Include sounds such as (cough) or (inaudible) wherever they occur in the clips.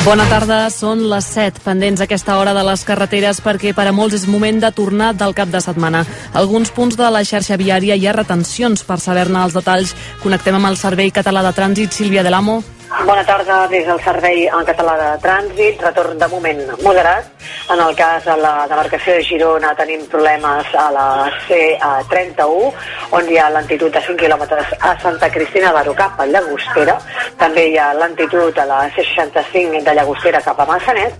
Bona tarda, són les 7, pendents aquesta hora de les carreteres perquè per a molts és moment de tornar del cap de setmana. alguns punts de la xarxa viària hi ha retencions. Per saber-ne els detalls, connectem amb el Servei Català de Trànsit, Sílvia de l'Amo. Bona tarda des del Servei en Català de Trànsit. Retorn de moment moderat. En el cas de la demarcació de Girona tenim problemes a la C31, on hi ha lentitud de 5 quilòmetres a Santa Cristina d'Aro cap a Llagostera. També hi ha lentitud a la C65 de Llagostera cap a Massanet,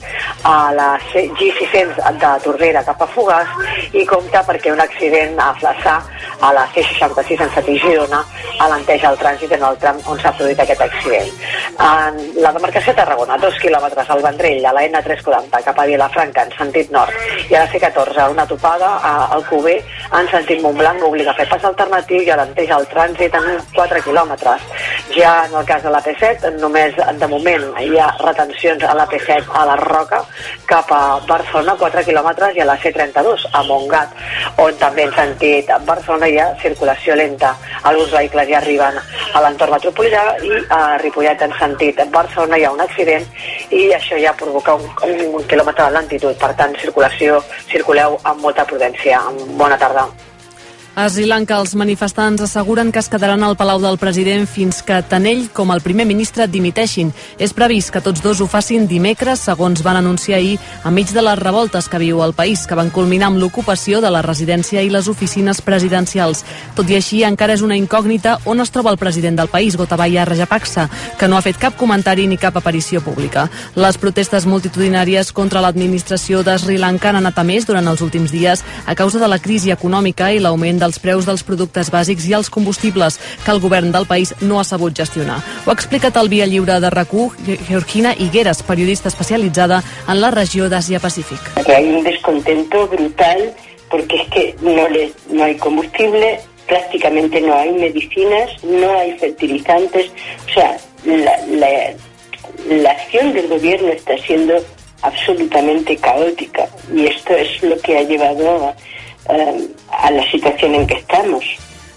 a la G600 de Tordera cap a Fogàs i compta perquè un accident a Flaçà a la C66 en Sati Girona alenteja el trànsit en el tram on s'ha produït aquest accident. En la demarcació de Tarragona, dos quilòmetres al Vendrell, a la N340 cap a Vilafranca en sentit nord i a la C14 una topada al Cuber en sentit Montblanc obliga a fer pas alternatiu i alenteja el trànsit en 4 quilòmetres. Ja en el cas de la P7, només de moment hi ha retencions a la P7 a la Roca cap a Barcelona, 4 quilòmetres, i a la C32 a Montgat, on també en sentit Barcelona hi ha circulació lenta. Alguns vehicles ja arriben a l'entorn metropolità i a Ripollet en sentit Barcelona hi ha un accident i això ja provoca un, un quilòmetre de lentitud. Per tant, circulació, circuleu amb molta prudència. Bona tarda. A Sri Lanka, els manifestants asseguren que es quedaran al Palau del President fins que tant ell com el primer ministre dimiteixin. És previst que tots dos ho facin dimecres, segons van anunciar ahir, enmig de les revoltes que viu el país, que van culminar amb l'ocupació de la residència i les oficines presidencials. Tot i així, encara és una incògnita on es troba el president del país, Gotabaya Rajapaksa, que no ha fet cap comentari ni cap aparició pública. Les protestes multitudinàries contra l'administració de Sri Lanka han anat a més durant els últims dies a causa de la crisi econòmica i l'augment dels preus dels productes bàsics i els combustibles que el govern del país no ha sabut gestionar. Ho ha explicat al Via Lliure de RAC1 Georgina Higueras, periodista especialitzada en la regió d'Àsia-Pacífic. Hay un descontento brutal porque es que no, le, no hay combustible, prácticamente no hay medicinas, no hay fertilizantes, o sea, la, la, la acción del gobierno está siendo absolutamente caótica y esto es lo que ha llevado a, eh, a la situació en què estamos.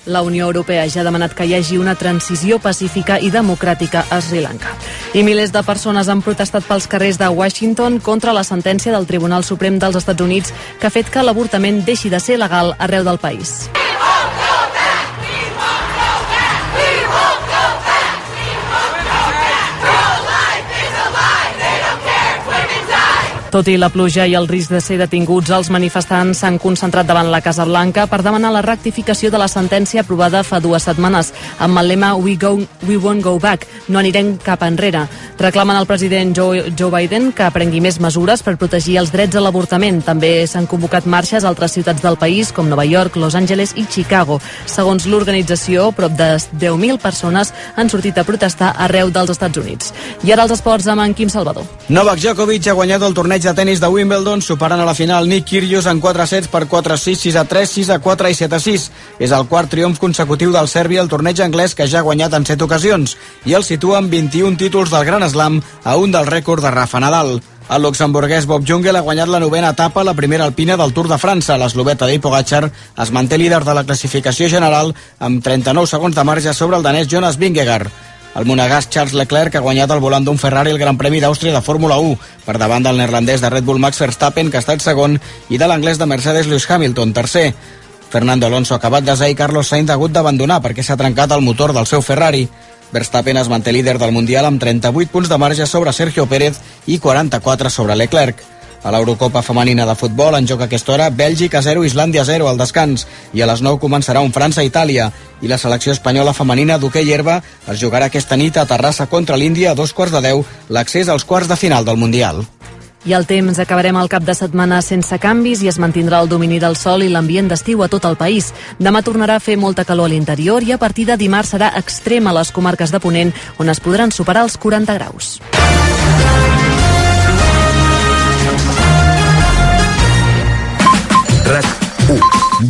La Unió Europea ja ha demanat que hi hagi una transició pacífica i democràtica a Sri Lanka. I milers de persones han protestat pels carrers de Washington contra la sentència del Tribunal Suprem dels Estats Units que ha fet que l'avortament deixi de ser legal arreu del país. Tot i la pluja i el risc de ser detinguts, els manifestants s'han concentrat davant la Casa Blanca per demanar la rectificació de la sentència aprovada fa dues setmanes, amb el lema We, go, we won't go back, no anirem cap enrere. Reclamen al president Joe, Joe Biden que prengui més mesures per protegir els drets a l'avortament. També s'han convocat marxes a altres ciutats del país, com Nova York, Los Angeles i Chicago. Segons l'organització, prop de 10.000 persones han sortit a protestar arreu dels Estats Units. I ara els esports amb en Quim Salvador. Novak Djokovic ha guanyat el torneig de tennis de Wimbledon, superant a la final Nick Kyrgios en 4 sets per 4-6, 6-3, 6-4 i 7-6. És el quart triomf consecutiu del Sèrbia al torneig anglès que ja ha guanyat en 7 ocasions i el situa amb 21 títols del Gran Slam a un del rècord de Rafa Nadal. El luxemburguès Bob Jungel ha guanyat la novena etapa, la primera alpina del Tour de França. L'esloveta Dei Pogacar es manté líder de la classificació general amb 39 segons de marge sobre el danès Jonas Vingegaard. El monegasc Charles Leclerc ha guanyat al volant d'un Ferrari el Gran Premi d'Àustria de Fórmula 1 per davant del neerlandès de Red Bull Max Verstappen, que ha estat segon, i de l'anglès de Mercedes Lewis Hamilton, tercer. Fernando Alonso ha acabat desè i Carlos Sainz ha hagut d'abandonar perquè s'ha trencat el motor del seu Ferrari. Verstappen es manté líder del Mundial amb 38 punts de marge sobre Sergio Pérez i 44 sobre Leclerc. A l'Eurocopa femenina de futbol en joc a aquesta hora Bèlgica 0, Islàndia 0 al descans i a les 9 començarà un França-Itàlia i la selecció espanyola femenina d'hoquei herba es jugarà aquesta nit a Terrassa contra l'Índia a dos quarts de 10 l'accés als quarts de final del Mundial. I el temps acabarem el cap de setmana sense canvis i es mantindrà el domini del sol i l'ambient d'estiu a tot el país. Demà tornarà a fer molta calor a l'interior i a partir de dimarts serà extrem a les comarques de Ponent on es podran superar els 40 graus. RAC1.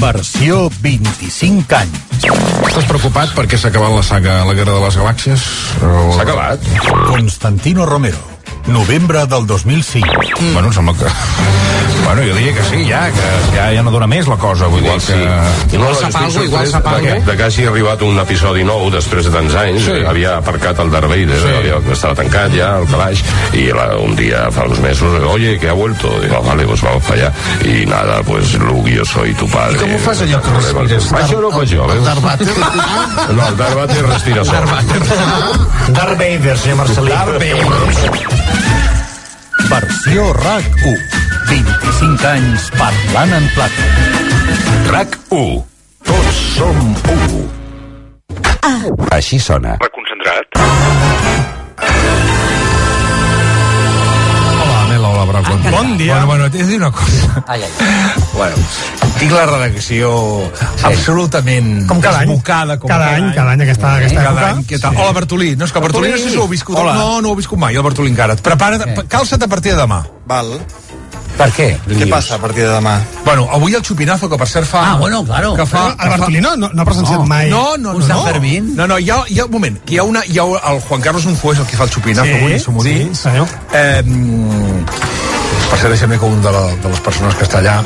Versió 25 anys. Estàs preocupat perquè s'ha acabat la saga La Guerra de les Galàxies? O... S'ha acabat? Constantino Romero. Novembre del 2005. Mm. Bueno, em sembla que... Bueno, jo diria que sí, ja, que ja, ja no dona més la cosa. Vull Igual dir sí. que... Igual sap algo, igual sap de, algo. de que hagi arribat un episodi nou després de tants anys. Sí. Havia aparcat el Darth Vader, Sí. havia, estava tancat ja, el calaix, i la, un dia, fa uns mesos, oye, que ha vuelto. Digo, vale, pues vamos para allá. Y nada, pues Luke, yo soy tu padre. I com ho fas allò que respires? Això no ho faig jo, veus? Darth Vader. No, el Darth Vader respira sol. Darth Vader, senyor Marcelí. Darth Vader. Versió RAC1. 25 anys parlant en plata. RAC1. Tots som u. Així sona. Hola, Hola, Bravo. Bon dia. Bueno, bueno, t'he de dir una cosa. Ai, ai. Bueno, tinc la redacció absolutament Com cada any. desbocada. Com Cada any, cada any, aquesta- aquesta cada època. any, què tal? Hola, Bertolí. No, és que Bertolí, no sé si ho heu viscut. Hola. No, no ho he viscut mai, el Bertolí encara. Prepara't, calça't a partir de demà. Val. Per què? Què passa a partir de demà? Bueno, avui el xupinazo, que per cert fa... Ah, bueno, claro. Que fa, el Bartolí no, no, no ha presenciat no, mai no, no, un no, Sant no. Fermín. No, no, hi ha, hi ha un moment, que hi ha, una, hi ha el Juan Carlos és el que fa el xupinazo Sí, avui, som-ho sí, dir. senyor. Eh, per cert, deixem que un de, la, de les persones que està allà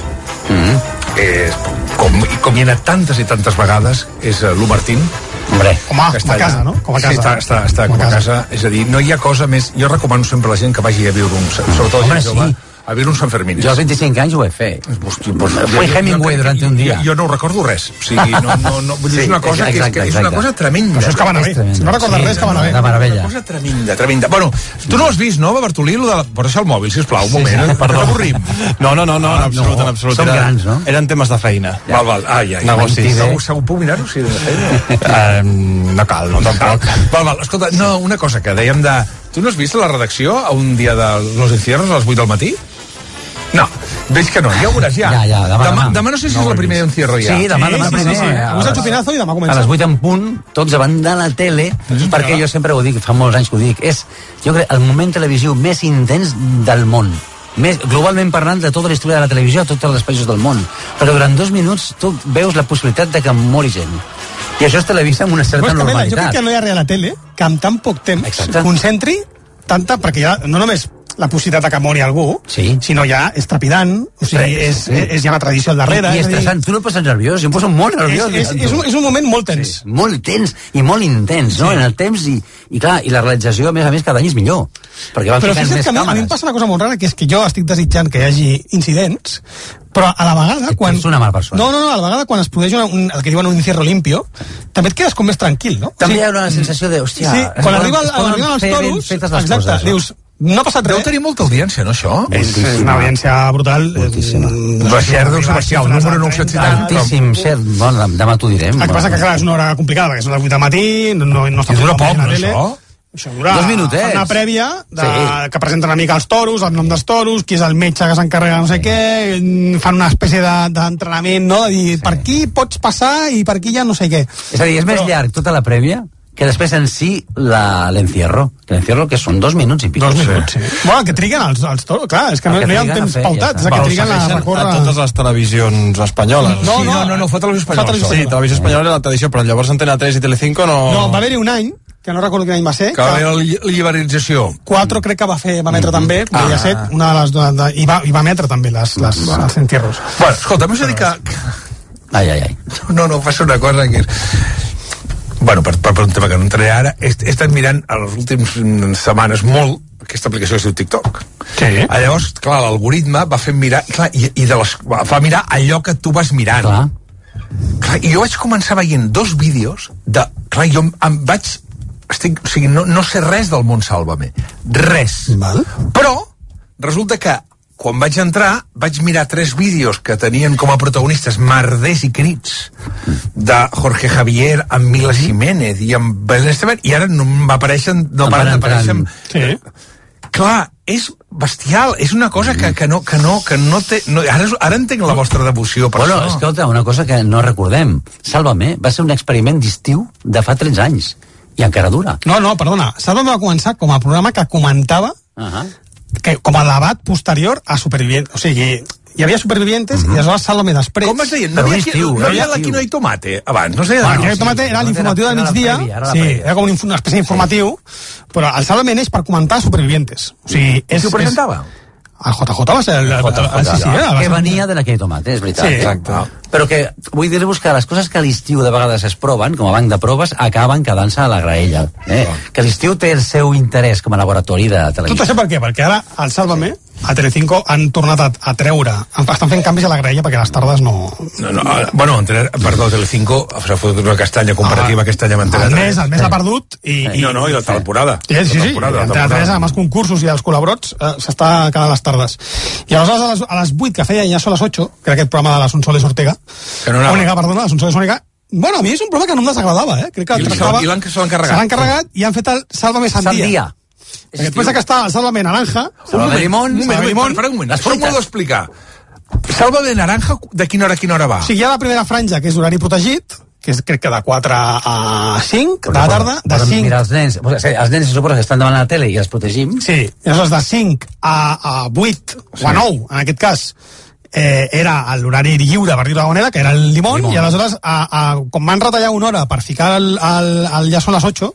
és, com, com hi ha anat tantes i tantes vegades, és eh, l'U Martín. Hombre, home, que com a està casa, allà. no? Com a casa. Sí, està, està, està com, a casa. És a dir, no hi ha cosa més... Jo recomano sempre a la gent que vagi a viure un... Sobretot Home, gent jove, sí. A viure un Sant Fermín. Jo als 25 anys ho he fet. Hosti, pues, Fue Hemingway durante un dia. Jo, jo no ho recordo res. O sigui, no, no, no, vull dir, Sí, és una cosa que, és, exacte, que és una exacte. cosa tremenda. Això és que va anar bé. Si no recordes res, que va anar bé. De meravella. Una cosa tremenda, tremenda. Bueno, tu no has vist, no, Bertolí? Lo de la... Posa el mòbil, sisplau, un moment. Sí, sí. Perdó. T'avorrim. No, no, no, no, en absolut, en absolut. Som grans, no? Eren temes de feina. Val, val. Ai, ai. Negocis. Segur, segur, puc mirar-ho? Sí, de feina. No cal, no, tampoc. Val, val, escolta, no, una cosa que dèiem de... Tu no has vist la redacció a un dia de Los Encierros a les 8 del matí? No, veig que no, ja ho veuràs, ja. Ja, ja, demà, demà, demà. demà no sé si és el primer encierro ja. Sí, demà, demà primer. Avui és el xupinazo i demà comença. A les 8 en punt, tots davant de la tele, perquè jo sempre ho dic, fa molts anys que ho dic, és, jo crec, el moment televisiu més intens del món. Més, globalment parlant de tota la història de la televisió a tots els països del món. Perquè durant dos minuts tu veus la possibilitat de que mori gent. I això es televisa amb una certa Però Mela, jo crec normalitat. que no hi ha res a la tele que amb tan poc temps Exacte. concentri tanta, perquè ja no només la possibilitat de que mori algú, Sí. sinó ja és trepidant, o sigui, és, Sí. és, és, ha una tradició al darrere. I, i és estressant. Tu no et poses nerviós, jo em poso molt és, nerviós. és, és, un, és un moment molt tens. Sí, molt tens i molt intens, no? En el temps i, i clar, i la realització, a més a més, cada any és millor. Perquè van Però ficant més que a mi, a mi em passa una cosa molt rara, que és que jo estic desitjant que hi hagi incidents, però a la vegada, quan... ets una mala persona. No, no, no, a la vegada, quan es produeix una, un, el que diuen un encierro limpio, també et quedes com més tranquil, no? També O hi ha una sensació de, hòstia... sí, quan arriba, es poden arriben els toros, exacte, coses, no? dius, no ha passat Deu res. tenir molta audiència, no, això? És, és una audiència brutal. Moltíssima. La Xer deu ser bestial, el número 970. Tantíssim, cert. Bueno, demà t'ho direm. El que passa que, clar, és una hora complicada, perquè són les 8 del matí, no, no està I dura molt poc, no, això? Això dura Dos minutets. una prèvia de, Sí. que presenten una mica els toros, el nom dels toros, qui és el metge que s'encarrega de no sé què, fan una espècie de- d'entrenament, no? de dir, per aquí pots passar i per aquí ja no sé què. És a dir, és més Però- llarg tota la prèvia que després en si la- l'encierro. L'encierro que són dos minuts i pico. Dos minuts, sí. Bueno, que triguen els, els toros, clar, és que El no, que no hi ha temps fer, ja pautat, és que triguen a recórrer... a totes les televisions espanyoles. No, Sí, no, no, no, fa televisió espanyola. Fa televisió. Sí, televisió espanyola era la tradició, però llavors Antena 3 i Telecinco no... No, va haver-hi un any, que no recordo quin any va ser, Que va haver la liberalització. 4 crec que va fer va emetre també, Ah. ser una de les de, de, i, va, i va emetre també les, les, els entierros. Bueno, escolta, m'has de dir que... Ai, ai, ai. No, no, passa una cosa que és... Bueno, per, per, per un tema que no entraré ara, he, he estat mirant a les últimes mm, setmanes molt aquesta aplicació que es diu TikTok. Sí. Ah, Llavors, clar, l'algoritme va fer mirar, clar, i, i de les, va fa mirar allò que tu vas mirant. Clar. Clar, i jo vaig començar veient dos vídeos de... Clar, jo em, em vaig... Estic, o sigui, no, no sé res del món Sálvame. Res. Val. Però resulta que quan vaig entrar vaig mirar tres vídeos que tenien com a protagonistes merders i crits de Jorge Javier amb Mila Jiménez i amb Belén Esteban i ara no m'apareixen no Em van paren d'aparèixer Sí. clar, és bestial, és una cosa que, que no, que no, que no té... No, ara, ara entenc la vostra devoció per Bueno, això. escolta, una cosa que no recordem. Sálvame va ser un experiment d'estiu de fa 13 anys. I encara dura. No, no, perdona. Sálvame va començar com a programa que comentava Uh -huh. Que, com a debat posterior a Supervivient. O sigui, hi havia Supervivientes i aleshores Sálvame després. Com es deia? No un havia, estiu, no havia no estiu. hi tomate abans, no sé. Bueno, no, el tomate era l'informatiu del la migdia, la sí, era com una espècie d'informatiu, però el Sálvame neix per comentar Supervivientes. O sigui, és, Qui ho presentava? El JJ va ser el... el, el, el, sí, sí, era, va que ser- venia de l'Aquí Tomate, és veritat. Sí. Exacte. Però que vull dir-vos que les coses que a l'estiu de vegades es proven, com a banc de proves, acaben quedant-se a la graella. Eh? Que l'estiu té el seu interès com a laboratori de Tot televisió. això per què? Perquè ara al Sálvame, a Telecinco, han tornat a, a treure, estan fent canvis a la graella perquè les tardes no... No, no, ara- bueno, entre, perdó, Telecinco s'ha fotut una castanya comparativa aquest any amb Antena El 3. mes, el mes ha perdut i... i No, no, i la temporada. Sí, sí, sí, entre temporada. tres, amb els concursos i els col·laborats, eh, s'està quedant les tardes. I aleshores, a les, a les 8 que feia ja són les 8, que era aquest programa de la Sonsoles Ortega, Que no. Ònega, perdona, la Sonsoles Ònega, bueno, a mi és un programa que no em desagradava, eh? Crec que I l'han- tractava- i l'han- se l'han carregat. Se l'han carregat i han fet el Sálvame Sandia. Sandia. Perquè després de que està Sálvame Naranja, Sálvame Limón, Un moment, Sálvame un Limón, moment, espera un moment. Això m'ho d'explicar. Salva de naranja, de quina hora a quina hora va? O sigui, hi ha la primera franja, que és d'horari protegit, que és crec que de 4 a 5 de la tarda, de Poden 5 Mirar els nens, o sigui, els nens se suposa que estan davant la tele i els protegim. Sí, aleshores de 5 a, a 8 o a 9, en aquest cas, eh, era a l'horari lliure, per dir-ho manera, que era el limón, Limón. i aleshores, a, a, com van retallar una hora per ficar el, el, el ja són les 8,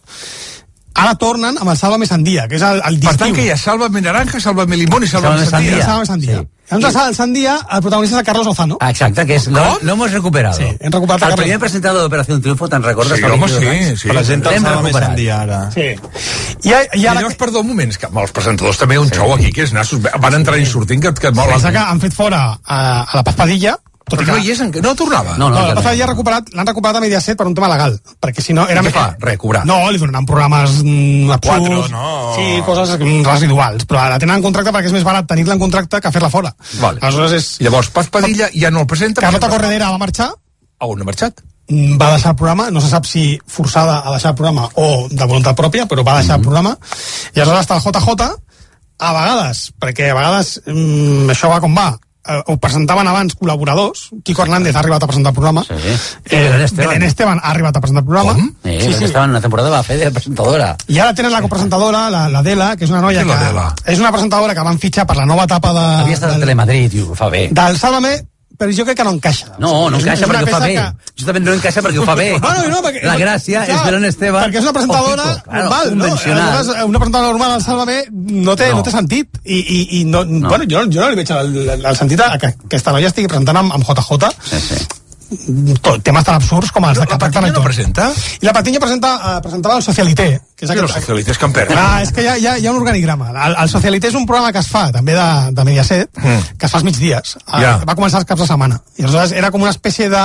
ara tornen amb el Sálvame Sandia, que és el, el Per tant, que hi ha Sálvame Naranja, Sálvame Limón i Sálvame Sandía. Sandía. Sálvame Sandia. Sí. Sí. Llavors, el Sandia, el protagonista és el Carlos Lozano. Ah, exacte, que és, lo, lo hemos recuperado. Sí, hem recuperat el la primer presentador d'Operació Triunfo, te'n recordes? Sí, home, 22 sí, sí. Presenta el recuperat. Sandia ara. Sí. I, i I ara llavors, perdó, un moment, que els presentadors també un xou aquí, que és nassos, van entrar i sortint, que, que molt... pensa que han fet fora a, a la Paz Padilla, tot i que... no hi és, no tornava. No, No, no, no. Ha recuperat, l'han recuperat a Mediaset per un tema legal, perquè si no... Era què fa? Res, cobrar. No, li donaran programes mm, absurds, Quatre, no? sí, coses mm, residuals, però la tenen en contracte perquè és més barat tenir-la en contracte que fer-la fora. Vale. Aleshores és... Llavors, Paz Padilla ja no el presenta. Carlota Corredera va marxar, A on ha marxat? mm, va deixar el programa, no se sap si forçada a deixar el programa o de voluntat pròpia, però va deixar el programa, i aleshores està el JJ, a vegades, perquè a vegades mm, això va com va, eh, ho presentaven abans col·laboradors, Quico Hernández ha arribat a presentar el programa, Sí. eh, Belén Esteban. Belén Esteban ha arribat a presentar el programa, Com? Eh, sí, sí. Estava en una temporada va fer de presentadora. i ara tenen la copresentadora, la, la Dela, que és una noia Qui que... és la Dela? És una presentadora que van fitxar per la nova etapa de, Havia estat a del, Telemadrid ho fa bé. del Sálvame, però jo crec que no encaixa. No, no encaixa una perquè ho fa bé. que- Justament no encaixa perquè ho fa bé. (laughs) No, no, perquè, La gràcia clar, és Belén Esteban. Perquè és una presentadora claro, normal, no? Aleshores, Una presentadora normal al Sálvame no té, no. No. té sentit. I, i, i no, no. Bueno, jo, jo no li veig el, el, el sentit a que aquesta noia estigui presentant amb, amb JJ Sí, sí. Tot, temes tan absurds com els de que La no presenta? I la Patiño presenta, uh, presentava el Socialité, que és aquest, los socialistes que han perdut. Clar, és que hi ha, hi ha, hi ha un organigrama. El, el Socialité és un programa que es fa, també de, de Mediaset, Mm. que es fa als migdies. Ja. Uh, va començar els caps de setmana. I aleshores era com una espècie de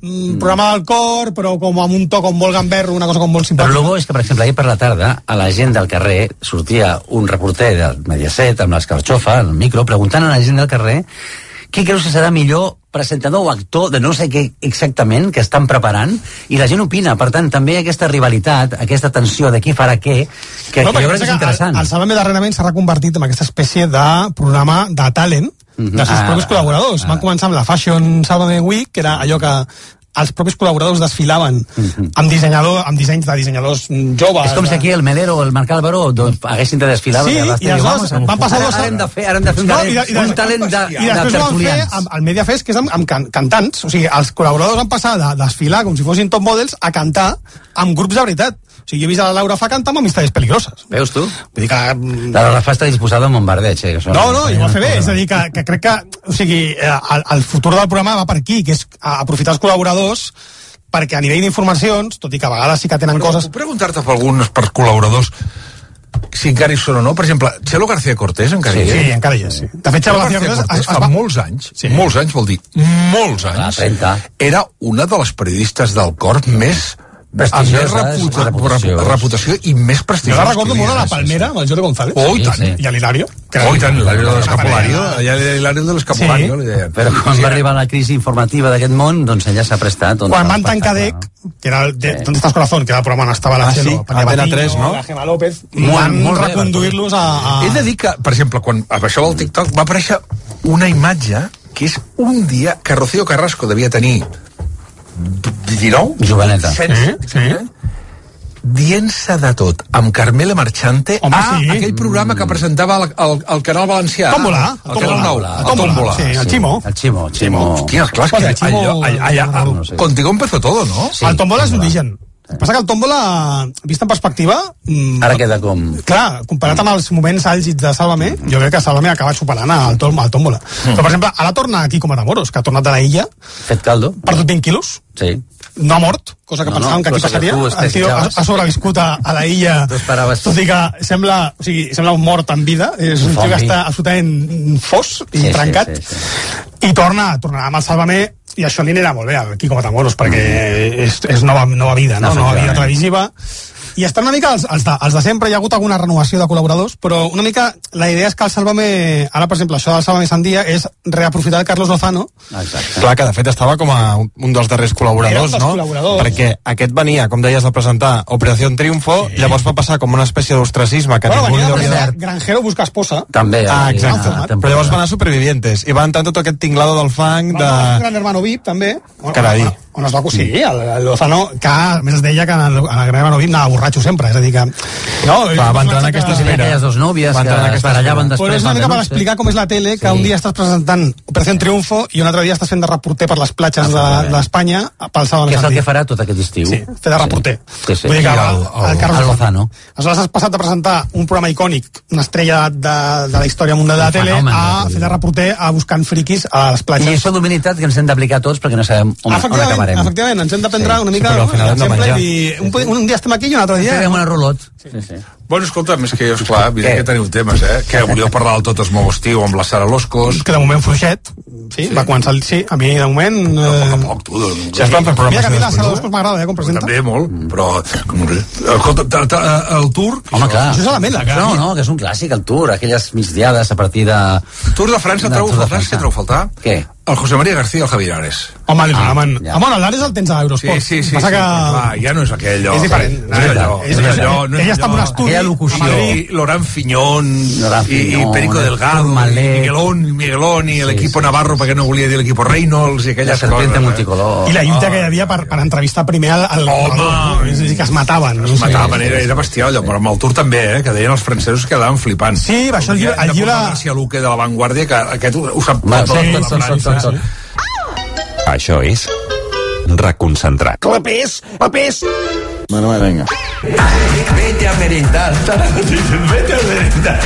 mm, programa del cor, però com amb un to com molt gamberro, una cosa com molt Però simpàtica. el bo és que, per exemple, ahir per la tarda, a la gent del carrer sortia un reporter del Mediaset amb l'escarxofa, el micro, preguntant a la gent del carrer qui creus que serà millor presentador o actor de no sé què exactament que estan preparant i la gent opina, per tant també aquesta rivalitat, aquesta tensió de qui farà què que, No, que jo crec que és interessant El, el Salvame darrerament s'ha reconvertit en aquesta espècie de programa de talent dels seus Ah, propis col·laboradors. Van començar amb la Fashion Salvame Week, que era allò que els propis col·laboradors desfilaven amb, dissenyador, amb dissenys de dissenyadors mm, joves. és com si de- aquí el Melero o el Marc Álvaro doncs, haguessin de desfilar Sí, i aleshores "Vamos, van passar ara, dos- ara hem de fer, ara hem de fer un No, talent, i de- de- un talent de, I de després ho van fer amb el Mediafest, que és amb, amb can, cantants. O sigui, els col·laboradors van passar de desfilar com si fossin top models a cantar amb grups de veritat. O sigui, jo he vist a la Laura Fa cantar amb Amistades Peligroses. veus tu? Vull dir que... mm, La Rafa està disposada a bombardeig. Eh, No, no, i ho va fer bé. És a dir, que, que crec que o sigui, eh, el, el futur del programa va per aquí, que és aprofitar els col·laboradors perquè a nivell d'informacions, tot i que a vegades sí que tenen coses... Puc preguntar-te per alguns per col·laboradors si encara hi són o no? Per exemple, Chelo García Cortés encara Sí, hi és? sí, encara hi és, sí. De fet, Chelo Xavi García García Cortés es, es fa va... molts anys, Sí. molts anys vol dir molts anys, Clar, 30. era una de les periodistes del cor més amb més reputació. reputació. i més Jo prestigiós. la recordo molt a la Palmera, amb el Jordi González. Oh, i Sí, tant. sí. I a l'Hilario. Oh, i tant, l'Hilario de l'Escapulario. Allà l'Hilario de l'Escapulario. Sí. Però quan Sí, va arribar la crisi informativa d'aquest món, doncs ella s'ha prestat. Doncs, Quan van tancar. DEC, que era el de, ¿Dónde estás corazón? Que era el programa on estava la Ah, Chelo, sí, Antena Patiño, 3, no? la Gemma López, Molt, van molt reconduir-los a, a... He de dir que, per exemple, quan baixava el TikTok va aparèixer una imatge que és un dia que Rocío Carrasco devia tenir 19? Joveneta. 16, Sí, sí. dient-se de tot amb Carmela Marchante Home, a sí. aquell programa que presentava al, al, al Canal Valencià. Tòmbola, El Canal Tòmbola. 9. El Tòmbola, sí, el Ximo. El Ximo, Ximo. Hòstia, clar, és que Ximo- allò, allà, allà, no sé. contigo empezó todo, no? Sí, el Tombola és l'origen. El que passa que el Tombola, vist en perspectiva, mm, Ara queda com... clar, comparat amb els moments àlgids de Sálvame, jo crec que Sálvame ha acabat superant el, tom, el Tómbola. Mm. Però, per exemple, ara torna aquí com a Moros, que ha tornat de la illa, Fet caldo. perdut 20 quilos, Sí. no ha mort, cosa que No, no, pensàvem que aquí que passaria. tu el tio ha, ha sobreviscut a, a la illa, tot i que sembla, o sigui, sembla un mort en vida, és un tio que està absolutament fos i Sí, sí, trencat, sí, sí. i torna, tornarà amb el Sálvame, i això li anirà molt bé al Quico Matamoros, perquè és, és nova, nova vida, no? nova vida televisiva, i estan una mica els, els, de, els de sempre, hi ha hagut alguna renovació de col·laboradors, però una mica la idea és que el Sálvame, ara per exemple, això del Sálvame Sandia és reaprofitar el Carlos Lozano, Exacte. Clar, que de fet estava com a un, un dels darrers col·laboradors, dels no? col·laboradors. Perquè aquest venia, com deies, a presentar Operació Triunfo, sí. llavors va passar com una espècie d'ostracisme que bueno, ningú li hauria de... Granjero busca esposa, També. Ah, eh, exacte. una Però llavors van anar Supervivientes i va entrar en tot aquest tinglado del fang de... Gran Hermano VIP, també. On, Carai. On, on es va... Sí, el, el Lozano, que a més es deia que el, el Gran Hermano VIP anava borratxo sempre, és a dir que... No, Va, va entrar en aquesta esfera. aquelles dos nòvies Va que es barallaven esfera. Però després. és una mica per explicar com és la tele, que Sí. un dia estàs presentant Operació Triunfo i un altre dia estàs fent de reporter per les platges d'Espanya pel Sábado Que és el que farà tot aquest estiu. Sí, fer de reporter. Sí, sí. Vull dir que I el, el- el, Carlos el Lozano. Aleshores has passat de presentar un programa icònic, una estrella de, de la història mundial de la tele, fenomen, a sí. fer de reporter a buscant friquis a les I platges. això d'humilitat que ens hem d'aplicar tots perquè no sabem on, on acabarem. efectivament, ens hem de prendre Sí. una mica Sí, però al final hem de l'exemple menjar. i un, un dia estem aquí i un altre dia... Fem una rulot. Sí, sí. Bueno, escolta, més que, esclar, mira que teniu temes, eh? Que volíeu parlar del Tot es mou estiu amb la Sara Loscos. que de moment fluixet, sí, va començar el... Sí, a mi de moment... A poc a Eh, poc, tu. Doncs, Ja estan fent mira programes que a mi la no? Boscos m'agrada, eh, com presenta. També molt, però... Com, escolta, ta, ta, el Tour... Home, clar. Això és a la mela. No, no, que és un clàssic, el Tour, aquelles migdiades a partir de... Tour de França, què trobo a faltar? Què? El José María García i el Javier Ares. Home, ah, Ah, home, ja. home, el Lares el tens a Sí, Eurosport. sí, sí. Passa sí que... clar, ja no és aquell allò. És diferent. No és allò. És no és allò. No és Ella està en un estudi Aquella locució. Lorán y, y Fiñón, Perico el Delgado, y Miguelón, Miguelón, y el Sí, equipo sí, Navarro, perquè no volia dir l'equip Reynolds, i La aquelles serpiente coses. eh? multicolor. I la lluita que hi havia per, per entrevistar primer al, al Home! És a dir, que es mataven. No? Es mataven, era, era bestial allò, però amb el Tour també, eh, que deien els francesos que quedaven flipant. Sí, va, això el llibre- el llibre- García Luque de la Vanguardia, que aquest ho, sap tot, tot. Això és reconcentrat. Clapés, papés. Bueno, bueno, vinga. Vete a merendar. Vete a merendar.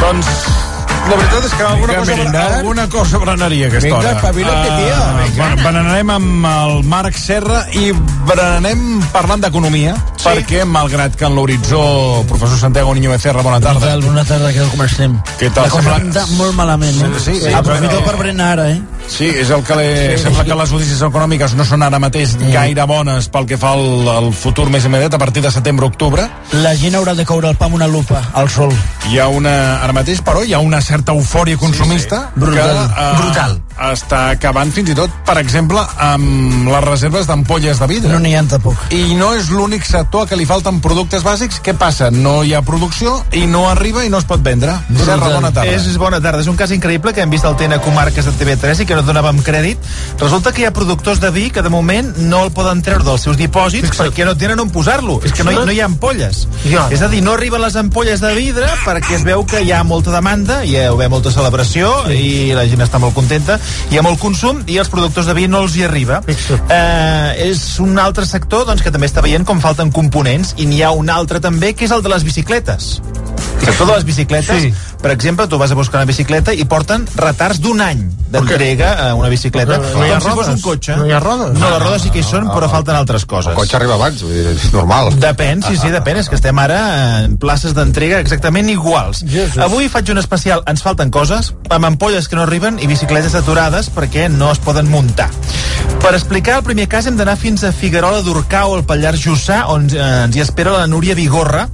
Doncs la veritat és que alguna Vinga, cosa, merendar. alguna cosa berenaria aquesta Vinga, hora. espavila't, tio, vinga. bueno, berenarem amb el Marc Serra i berenarem parlant d'economia, sí. perquè malgrat que en l'horitzó, professor Santiago Niño Becerra, bona tarda. Bona tarda, que com estem? Què tal? La cosa molt malament, eh? Sí, sí, Aprofito però- per berenar ara, eh? Sí, és el que le... sí. sembla que les notícies econòmiques no són ara mateix gaire bones pel que fa al, al futur més immediat, a partir de setembre-octubre. La gent haurà de coure el pa amb una lupa, al sol. Hi ha una, ara mateix, però, hi ha una certa eufòria consumista sí. Brutal, que eh, brutal. està acabant fins i tot, per exemple, amb les reserves d'ampolles de vidre. No n'hi ha tampoc. I no és l'únic sector a què li falten productes bàsics. Què passa? No hi ha producció i no arriba i no es pot vendre. Serra, bona tarda. És, és bona tarda. És un cas increïble que hem vist al TN Comarques de TV3 i que no donàvem crèdit. Resulta que hi ha productors de vi que de moment no el poden treure dels seus dipòsits perquè no tenen on posar-lo. És que no hi, no hi ha ampolles. Ja. És a dir, no arriben les ampolles de vidre perquè es veu que hi ha molta demanda, hi ha haver molta celebració i la gent està molt contenta, hi ha molt consum i els productors de vi no els hi arriba. Eh, és un altre sector doncs, que també està veient com falten components i n'hi ha un altre també que és el de les bicicletes. El sector de les bicicletes, sí. Per exemple, tu vas a buscar una bicicleta i porten retards d'un any d'entrega a una bicicleta, Perquè no hi ha com si fos rodes. un cotxe. No hi ha rodes. No, les rodes sí que hi són, però falten altres coses. El cotxe arriba abans, vull dir, és normal. Depèn, sí, sí, depèn. És que estem ara en places d'entrega exactament iguals. Jesús. Avui faig un especial Ens falten coses, amb ampolles que no arriben i bicicletes aturades perquè no es poden muntar. Per explicar el primer cas hem d'anar fins a Figuerola d'Urcau, al Pallars Jussà, on eh, ens hi espera la Núria Vigorra,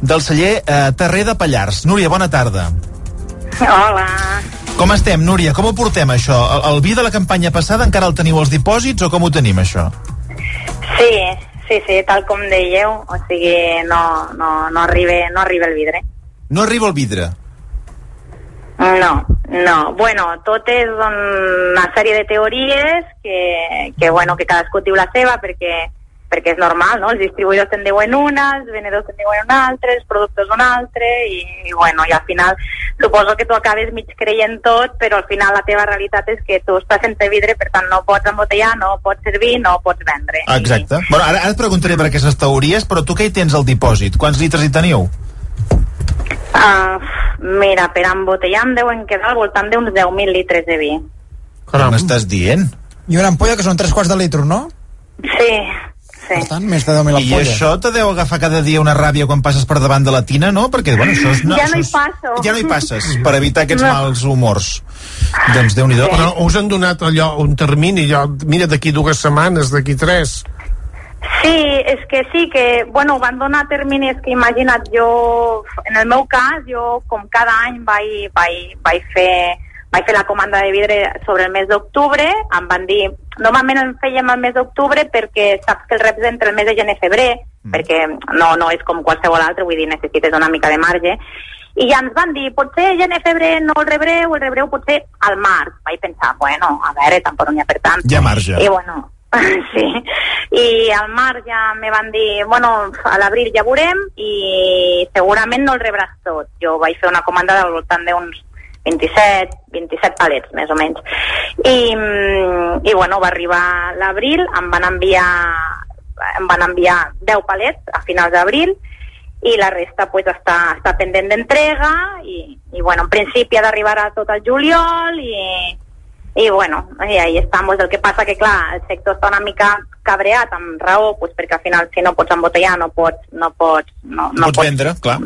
del celler eh, Terrer de Pallars. Núria, bona tarda. Hola. Com estem, Núria? Com ho portem, això? El, el vi de la campanya passada encara el teniu als dipòsits o com ho tenim, això? Sí, sí, sí, tal com dèieu, o sigui, no, no, no, arriba, no arriba el vidre. No arriba el vidre. No, no. Bueno, tot és una sèrie de teories que, que, bueno, que cadascú diu la seva perquè perquè és normal, no? Els distribuïdors te'n diuen una, els venedors te'n diuen una altra, els productors una altra, i, i bueno, i al final suposo que tu acabes mig creient tot, però al final la teva realitat és que tu estàs sense vidre, per tant no pots embotellar, no pots servir, no pots vendre. Exacte. Bueno, ara, ara et preguntaré per aquestes teories, però tu què hi tens al dipòsit? Quants litres hi teniu? Uh, mira, per embotellar em deuen quedar al voltant d'uns 10.000 litres de vi. Què m'estàs dient? I una ampolla que són tres quarts de litro, no? Sí, sí. Per tant, més de 10.000 I ampolles. això te deu agafar cada dia una ràbia quan passes per davant de la tina, no? Perquè, bueno, això és... No, ja no hi passo. Ja no hi passes, per evitar aquests No. mals humors. Doncs déu nhi Però us han donat allò, un termini, allò, mira, d'aquí dues setmanes, d'aquí tres. Sí, és que sí, que, bueno, van donar terminis que imagina't, jo, en el meu cas, jo com cada any vaig, vaig, vaig fer vaig fer la comanda de vidre sobre el mes d'octubre, em van dir, normalment en fèiem el mes d'octubre perquè saps que el reps entre el mes de gener-febrer, mm. perquè no, no és com qualsevol altre, vull dir, necessites una mica de marge, i ja ens van dir, potser gener-febrer no el rebreu, el rebreu potser al març. Vaig pensar, bueno, a veure, tampoc n'hi ha per tant. Hi ha marge. I bueno, (laughs) sí. I al març ja me van dir, bueno, a l'abril ja veurem i segurament no el rebràs tot. Jo vaig fer una comanda del voltant d'uns 27, 27 palets, més o menys. I, mm, i bueno, va arribar l'abril, em van enviar em van enviar 10 palets a finals d'abril i la resta pues, està, està pendent d'entrega i, i bueno, en principi ha d'arribar a tot el juliol i, i bueno, i ahí estamos. El que passa que, clar, el sector està una mica cabreat amb raó, pues, perquè al final si no pots embotellar no pots, no pots, no, No pots vendre, clar.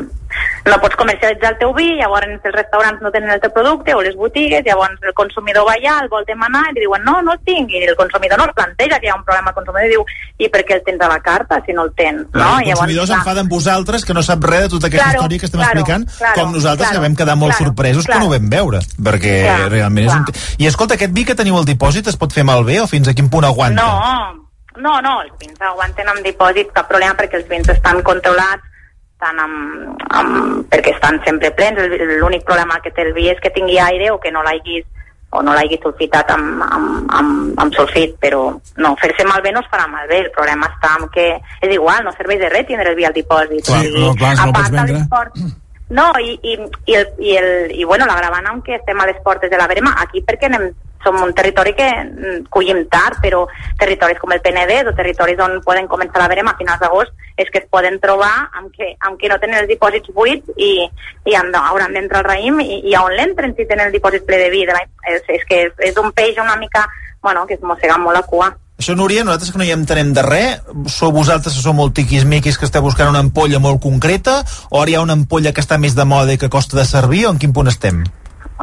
No pots comercialitzar el teu vi, llavors els restaurants no tenen el teu producte o les botigues, llavors el consumidor va allà, el vol demanar i li diuen no, no el tinc, i el consumidor no es planteja que hi ha un problema, el consumidor diu i per què el tens a la carta si no el tens? No? Els consumidors s'enfaden amb vosaltres que no sap res de tota aquesta Claro, història que estem claro, explicant, claro, com nosaltres claro, que vam quedar molt claro, sorpresos claro. quan ho vam veure, perquè Clar, realment és un... I escolta, aquest vi que teniu al dipòsit es pot fer malbé o fins a quin punt aguanta? No, no, no, els vins aguanten amb dipòsit, cap problema perquè els vins estan controlats, estan amb, amb, perquè estan sempre plens. El- L'únic problema que té el vi és que tingui aire o que no l'haguis o no l'hagi sulfitat amb, amb, amb, amb sulfit, però no, fer-se malbé no es farà malbé, el problema està en que és igual, no serveix de res tindre el vi al dipòsit. Clar, O sigui, no, clar, si no a pots part de vendre. No, i, i, i, el, i, el, i bueno, la gravana, aunque estem a les portes de la verema, aquí perquè anem, som un territori que mm, collim tard, però territoris com el Penedès o territoris on poden començar la verema a finals d'agost és que es poden trobar amb que, amb que no tenen els dipòsits buits i, i no, hauran d'entrar al raïm i, i a on l'entren si tenen el dipòsit ple de vi. De la, és, és que és, és un peix una mica, bueno, que es mossega molt la cua. Això, Núria, nosaltres que no hi entenem de res, sou vosaltres que sou molt tiquismiquis que esteu buscant una ampolla molt concreta, o ara hi ha una ampolla que està més de moda i que costa de servir, o en quin punt estem?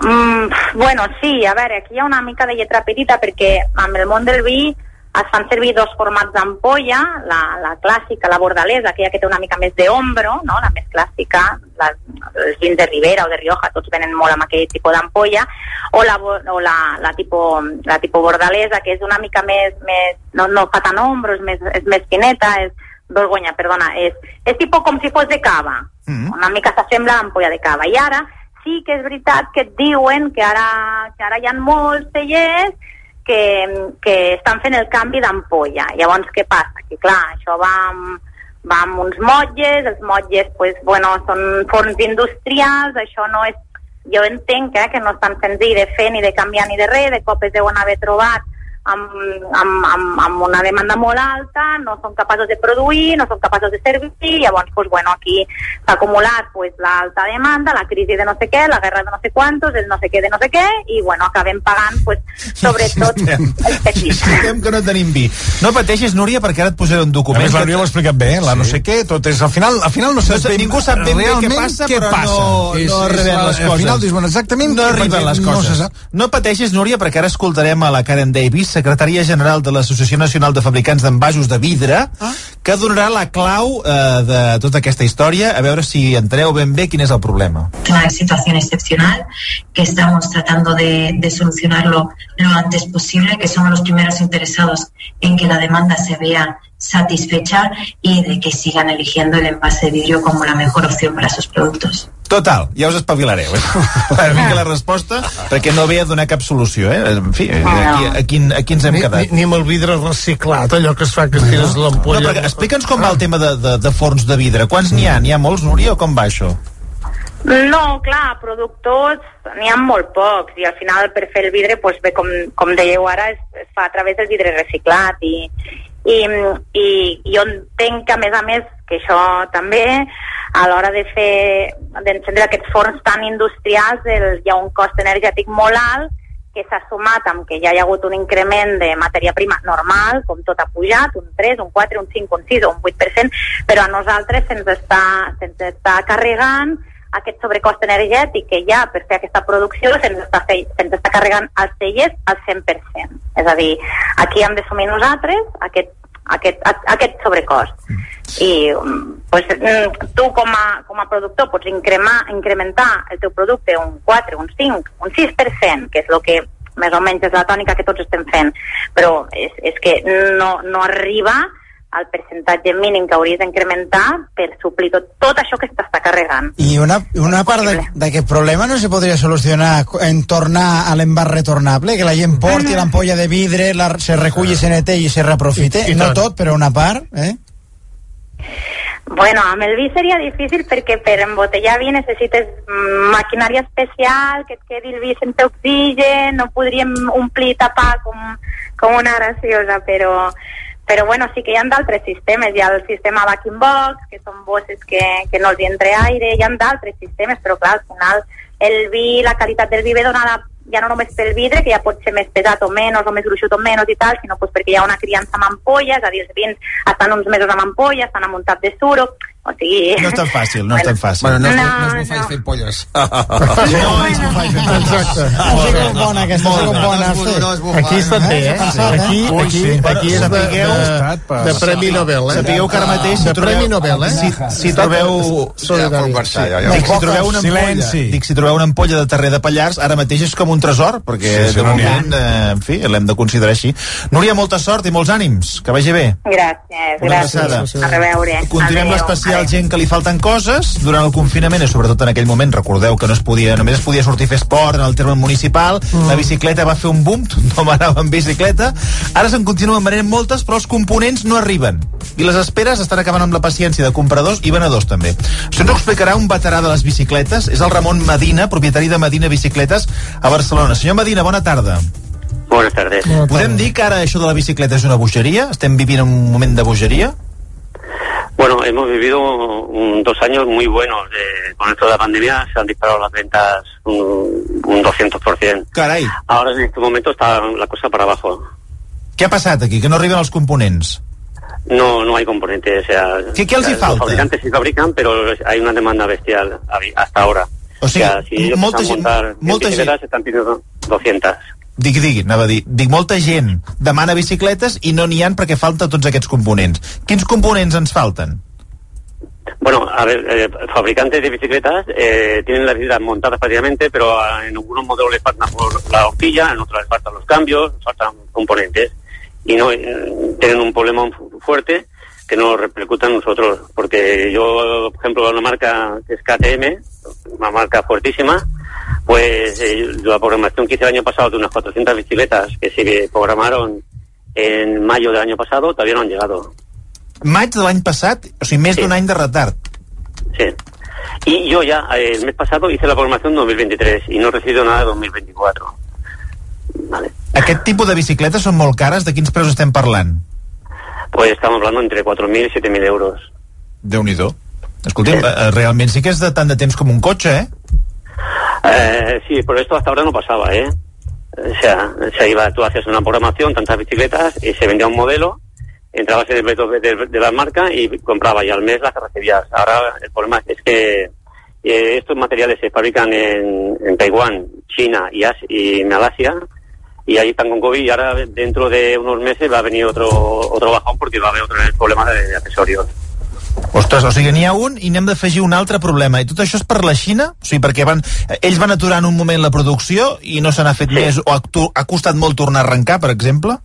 Mm, bueno, sí, a veure, aquí hi ha una mica de lletra petita perquè amb el món del vi es fan servir dos formats d'ampolla, la, la clàssica, la bordalesa, aquella que té una mica més d'ombro, no? la més clàssica, la, els vins de Ribera o de Rioja, tots venen molt amb aquell tipus d'ampolla, o, la, o la, la, tipo, la tipo bordalesa, que és una mica més, més no, no fa tant ombro, és més, és més fineta, és, vergonya, perdona, és, és tipus com si fos de cava, Mm. una mica s'assembla a l'ampolla de cava. I ara sí que és veritat que et diuen que ara, que ara hi ha molts cellers que, que estan fent el canvi d'ampolla. Llavors, què passa? Que clar, això va amb, va amb uns motlles, els motlles pues, bueno, són forns industrials, això no és... Jo entenc eh, que no és tan senzill de fer ni de canviar ni de res, de cop es deuen haver trobat amb, amb, amb, amb una demanda molt alta, no són capaços de produir, no són capaços de servir, llavors, pues, bueno, aquí s'ha acumulat pues, l'alta demanda, la crisi de no sé què, la guerra de no sé quantos, el no sé què de no sé què, i bueno, acabem pagant pues, sobretot (laughs) els petits. Estem que no tenim vi. No pateixis, Núria, perquè ara et posaré un A document. més, la Núria ho ha explicat bé, la no sé què, tot és... Al final, al final no No saps sé, ningú sap ben bé què passa, què però passa. no, És- no arriben les coses. Al final dius, bueno, exactament no arriben les no coses. se No, sap. no pateixis, Núria, perquè ara escoltarem a la Karen Davis, secretària general de l'Associació Nacional de Fabricants d'Envasos de Vidre, Ah. que donarà la clau eh, de tota aquesta història, a veure si enteneu ben bé quin és el problema. una situación excepcional que estamos tratando de, de solucionarlo lo antes posible, que somos los primeros interesados en que la demanda se vea satisfecha y de que sigan eligiendo el envase de vidrio como la mejor opción para sus productos. Total, ja us espavilareu, eh? (laughs) Mica la resposta, perquè no ve a donar cap solució, eh? En fi, aquí, a, quin, a aquí ens hem ni, quedat. Ni, ni amb el vidre reciclat, allò que es fa que tires No, l'ampolla. perquè explica'ns com va el tema de, de, de forns de vidre. Quants n'hi ha? N'hi ha molts, Núria, o com va això? No, clar, productors n'hi ha molt pocs i al final per fer el vidre, doncs bé, com, com dèieu ara, es, es fa a través del vidre reciclat i, i, i jo entenc que a més a més que això també a l'hora de fer d'encendre aquests forns tan industrials el, hi ha un cost energètic molt alt que s'ha sumat amb que ja hi ha hagut un increment de matèria prima normal, com tot ha pujat, un 3, un 4, un 5, un 6 o un 8%, però a nosaltres se'ns està, se'ns està carregant aquest sobrecost energètic que hi ha per fer aquesta producció se'ns està, fe, se'ns està carregant els cellers al 100%. És a dir, aquí hem d'assumir nosaltres aquest, aquest, a- aquest sobrecost. I mm, pues, mm, tu com a, com a productor pots incremar, incrementar el teu producte un 4, un 5, un 6%, que és el que més o menys és la tònica que tots estem fent, però és, és que no, no arriba al percentatge mínim que hauries d'incrementar per suplir tot, tot això que t'està carregant. I una, una part de- d'aquest problema no se podria solucionar en tornar a l'envàs retornable, que la gent porti l'ampolla de vidre, la, se reculli, se neteji i se reaprofite? I- i no tot, però una part, eh? Bueno, amb el vi seria difícil perquè per embotellar vi necessites mm, maquinària especial, que et quedi el vi sense oxigen, no podríem omplir tapar com, com una graciosa, però, però bueno, sí que hi ha d'altres sistemes. Hi ha el sistema Backing Box, que són bosses que, que no els entre aire, hi ha d'altres sistemes, però clar, al final el vi, la qualitat del vi ve donada ja no només pel vidre, que ja pot ser més pesat o menys, o més gruixut o menys i tal, sinó pues, perquè hi ha una criança amb ampolles, és a dir, els vins estan uns mesos amb ampolles, estan amb un tap de suro, o sigui... No és tan fàcil, no és tan fàcil. Bueno, no, No, no, no us bufais fent polles. (laughs) No, és Exacte. Ha sigut bona aquesta, sigut bona. No no. Aquí està bé, eh? Aquí, Ui, aquí, sí. aquí és de, Sapigueu- de, de Premi Nobel, eh? Sapigueu que ara mateix... si De trobeu- Premi Nobel, eh? Si, si trobeu... Dic, si trobeu una ampolla, dic, si trobeu una ampolla de terrer de Pallars, ara mateix és com un tresor, perquè de no moment, eh, en fi, l'hem de considerar així. Núria, molta sort i molts ànims, que vagi bé. Gràcies, gràcies. A reveure. Continuem Adéu, l'especial adéu. gent que li falten coses durant el confinament i sobretot en aquell moment recordeu que no es podia, només es podia sortir a fer esport en el terme municipal, Mm. la bicicleta va fer un boom, tothom anava en bicicleta ara se'n continuen venent moltes però els components no arriben i les esperes estan acabant amb la paciència de compradors i venedors també. Això ens ho explicarà un veterà de les bicicletes, és el Ramon Medina, propietari de Medina Bicicletes a Barcelona. Senyor Medina, bona tarda. Buenas tardes. Podem dir que ara això de la bicicleta és una bogeria? Estem vivint un moment de bogeria? Bueno, hemos vivido un- dos años muy buenos. eh, con esto de la pandemia se han disparado las ventas un, un 200%. Carai. Ahora en este momento está la cosa para abajo. Què ha passat aquí? Que no arriben els components? No, no hay componentes. O sea, ¿Qué- qué els hi los falta? fabricantes sí fabrican, pero hay una demanda bestial hasta ahora. O sigui, sea, si molta gent- molta bicicletas, están pidiendo 200. Digui, digui, anava a dir. Dic, molta gent demana bicicletes i no n'hi han perquè falta tots aquests components. Quins components ens falten? Bueno, a ver, eh, fabricantes de bicicletas eh, tienen las bicicletas montadas prácticamente, pero a- en algunos modelos les faltan la horquilla, en otros les faltan los cambios, faltan componentes. Y no eh, tienen un problema fu- fuerte que no repercuta en nosotros. Porque yo, por ejemplo, una marca que es KTM, una marca fuertísima, pues eh, la programación que hice el año pasado de unas 400 bicicletas que se programaron en mayo del año pasado, todavía no han llegado. Maig de l'any passat, o sigui, més d'un any de retard. Sí. Y yo ya eh, el mes pasado hice la programación 2023 y no he recibido nada de 2024. Aquest tipus de bicicletes són molt cares, de quins preus estem parlant? Pues estamos hablando entre 4.000 y 7.000 euros. Déu-n'hi-do. Escolti'm, eh, realment sí que és de tant de temps com un cotxe, eh? Eh, sí, pero esto hasta ahora no pasaba, ¿eh? O sea, se iba, tú hacías una programación, tantas bicicletas, y se vendía un modelo, entrabas en el método de, de- de la marca y comprabas, y al mes las recibías. Ahora el problema es que eh, estos materiales se fabrican en, en Taiwán, China y, As- y Malasia, y ahí están con COVID, y ahora dentro de unos meses va a venir otro, otro bajón porque va a haber otro problema de, de accesorios. Ostres, o sigui, n'hi ha un i n'hem d'afegir un altre problema. I tot això és per la Xina? O sigui, perquè van, ells van aturar en un moment la producció i no se n'ha fet més, o ha, ha costat molt tornar a arrencar, per exemple?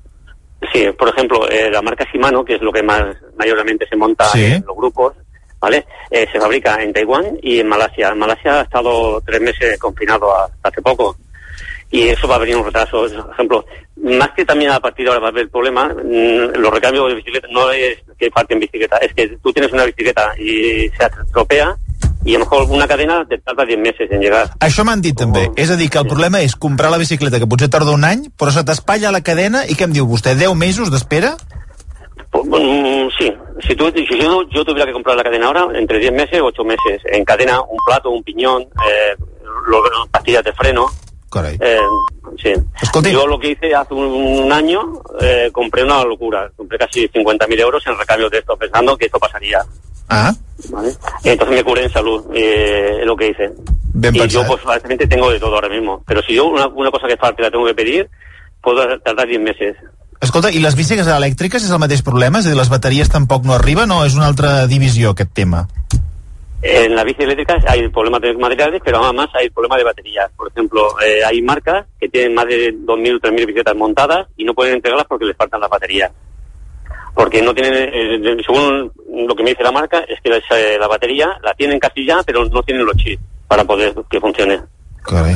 Sí, por ejemplo, eh, la marca Shimano, que es lo que más mayormente se monta Sí. en los grupos, ¿vale? Eh, se fabrica en Taiwán y en Malasia. En Malasia ha estado tres meses confinado hasta hace poco. Y eso va a venir un retraso. Por ejemplo, más que también a partir de ahora va a haber el problema, mm, los recambios de bicicleta no es que falten bicicleta, es que tú tienes una bicicleta y se estropea i a lo mejor una cadena te tarda 10 meses en llegar. Això m'han dit també. És a dir, que el problema és comprar la bicicleta, que potser tarda un any, però se t'espatlla la cadena i què em diu vostè? 10 mesos d'espera? Mm, sí, si, tú, si yo, yo tuviera que comprar la cadena ahora, entre 10 meses o 8 meses, en cadena, un plato, un piñón, eh, lo- pastillas de freno. Caray. Eh, sí. Yo lo que hice hace un, un año, eh, compré una locura. Compré casi 50.000 euros en recambios de esto, pensando que esto pasaría. Ah. ¿vale? Entonces me curé en salud, eh, es lo que hice. Ben y pensat. yo, pues, básicamente tengo de todo ahora mismo. Pero si yo una, una cosa que falta la tengo que pedir, puedo tardar 10 meses. Escolta, i les bicicletes elèctriques és el mateix problema? És a dir, les bateries tampoc no arriben o és una altra divisió, aquest tema? En la bici eléctrica hay problemas de materiales, pero además hay problemas de baterías. Por ejemplo, eh, hay marcas que tienen más de 2.000 o 3.000 bicicletas montadas y no pueden entregarlas porque les faltan las baterías. Porque no tienen, eh, según lo que me dice la marca, es que les, eh, la batería la tienen casi ya, pero no tienen los chips para poder que funcione. Carai.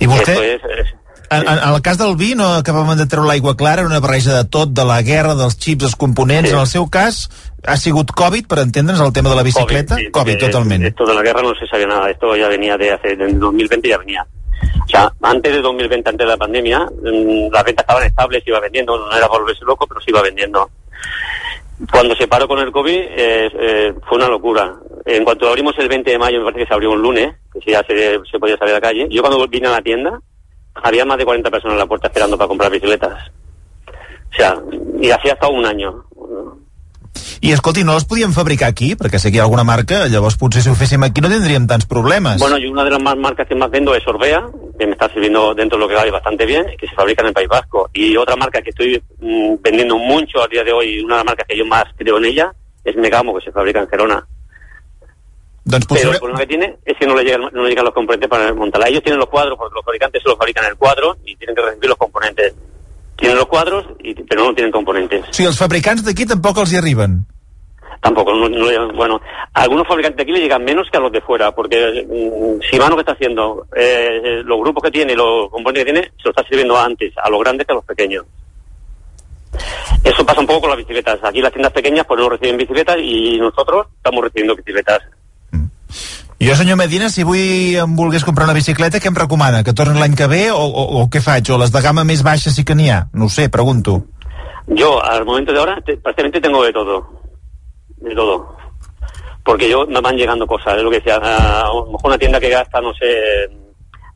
I vostè, Esto es- es- en, en, en el cas del vi, no acabàvem de treure l'aigua clara, era una barreja de tot, de la guerra, dels xips, els components. Sí. En el seu cas, ha sigut Covid, per entendre'ns, el tema de la bicicleta? sí, Covid, porque totalment. Esto de la guerra no se sabía nada, esto ya venía de hace, del 2020 ya venía. O sea, antes de 2020, antes de la pandemia, mm, las ventas estaban estables, iba vendiendo, no era por volverse loco, pero se iba vendiendo. Cuando se paró con el COVID, eh, eh, fue una locura. En cuanto abrimos el 20 de mayo, me parece que se abrió un lunes, que ya se, se podía salir a la calle. Yo cuando vine a la tienda, había más de 40 personas en la puerta esperando para comprar bicicletas. O sea, y así hasta un año. I escolti, no les podíem fabricar aquí? Perquè sé que hi ha alguna marca, llavors potser si ho féssim aquí no tindríem tants problemes. Bueno, y una de las más marcas que más vendo es Orbea, que me está sirviendo dentro de lo que cabe bastante bien, que se fabrica en el País Vasco. Y otra marca que estoy mm, vendiendo mucho a día de hoy, una de las marcas que yo más creo en ella, es Megamo, que se fabrica en Gerona. Doncs Pero el problema que tiene es que no le llegan, no le llegan los componentes para montarla. Ellos tienen los cuadros, porque los fabricantes solo fabrican el cuadro y tienen que recibir los componentes. Tienen los cuadros, y, pero no tienen componentes. O sigui, els fabricants d'aquí tampoc els hi arriben. Tampoco, no, no bueno, a algunos fabricantes de aquí le llegan menos que a los de fuera, porque mm, Shimano que está haciendo, eh, eh, los grupos que tiene, los componentes que tiene, se lo está sirviendo antes, a los grandes que a los pequeños. Eso pasa un poco con las bicicletas. Aquí las tiendas pequeñas pues no reciben bicicletas y nosotros estamos recibiendo bicicletas. Jo, senyor Medina, si avui em volgués comprar una bicicleta, què em recomana? Que torni l'any que ve o, o, o què faig? O les de gamma més baixa sí que n'hi ha? No sé, pregunto. Yo, al momento de ahora, te- prácticamente tengo de todo. De todo. Porque yo me van llegando cosas. Es lo que decía, a, a lo mejor una tienda que gasta, no sé,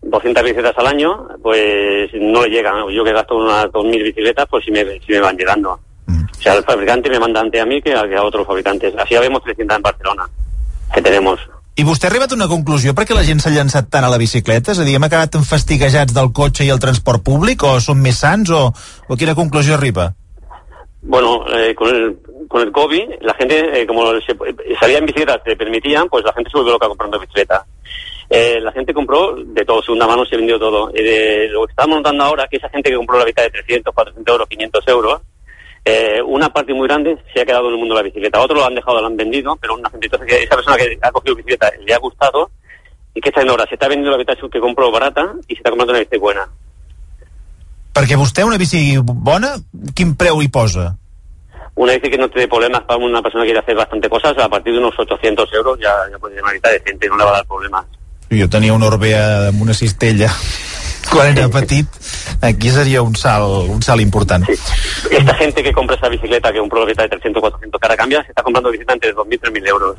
200 bicicletas al año, pues no le llegan. Yo que gasto unas 2.000 bicicletas, pues sí me, sí me van llegando. O sea, el fabricante me manda antes a mí que a, que a otros fabricantes. Así habemos 300 en Barcelona, que tenemos. I vostè ha arribat a una conclusió perquè la gent s'ha llançat tant a la bicicleta? És a dir, hem acabat enfastigejats del cotxe i el transport públic o som més sants o, o quina conclusió arriba? Bueno, eh, con, el, con el COVID, la gente, eh, como se, salía en bicicletas, te permitían, pues la gente se volvió loca comprando bicicleta. Eh, la gente compró de todo, segunda mano se vendió todo. Eh, de lo que estamos notando ahora, que esa gente que compró la bicicleta de 300, 400 euros, 500 euros, eh, una parte muy grande se ha quedado en el mundo de la bicicleta. Otros lo han dejado, lo han vendido, pero una gente, entonces, que esa persona que ha cogido bicicleta le ha gustado, ¿y qué está haciendo ahora? Se está vendiendo la bicicleta que compró barata y se está comprando una bicicleta buena. Perquè vostè una bici bona, quin preu hi posa? Una bici que no tiene problemas para una persona que quiere hacer bastante cosas, a partir de unos 800 euros ya, ya puede tener una bicicleta decente, no le va a dar problemas. Jo tenia una Orbea amb una cistella quan era petit. Aquí seria un salt, un salt important. Esta gente que compra esa bicicleta, que la bicicleta de 300 400 cara cambia, se está comprando bicicleta entre 2.000 y 3.000 euros.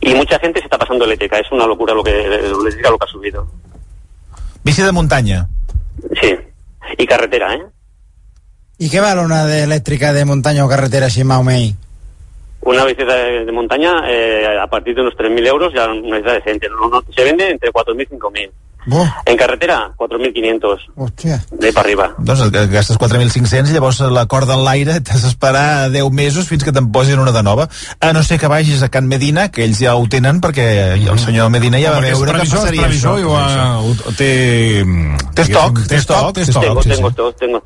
Y mucha gente se está pasando eléctrica, es una locura lo que, eléctrica lo que ha subido. Bici de muntanya. Sí. Y carretera, ¿eh? I què val una d'elèctrica de muntanya o carretera així, mau mei? Una bicicleta de, de montaña, eh, a partir de unos 3.000 euros, ya una bicicleta decente. No, no, se vende entre 4.000 y 5.000. Buh, En carretera, 4.500, hòstia. de para arriba. Doncs et gastes 4.500 llavors la corda en l'aire t'has d'esperar 10 mesos fins que te'n posin una de nova. A no ser que vagis a Can Medina, que ells ja ho tenen, perquè el senyor Medina ja va és veure que passaria previsor, això. i ho ho- té... Té estoc, té estoc, té estoc. Tengo, sí, tengo sí. tengo.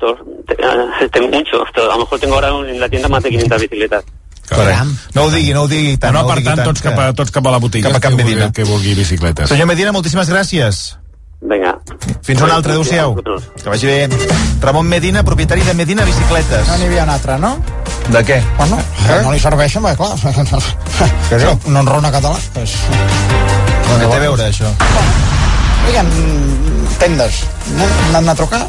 Te- eh, Tengo mucho stock. A lo mejor tengo ahora en la tienda más de 500 bicicletas. Caram. No ho digui, no ho digui tant. No, ho per digui tant, tots cap, a, tots cap a la botiga. Cap a Can que vulgui- Medina. Que vulgui bicicletes. Senyor Medina, moltíssimes gràcies. Vinga. Fins una altra, adeu-siau. Que vagi bé. Ramon Medina, propietari de Medina Bicicletes. No n'hi havia un altre, no? De què? Bueno, eh? no li serveixen, perquè clar, (laughs) Què diu? no enrona català. Pues... Què té a veure, això? Digue'm, tendes, no? N'han de trucar?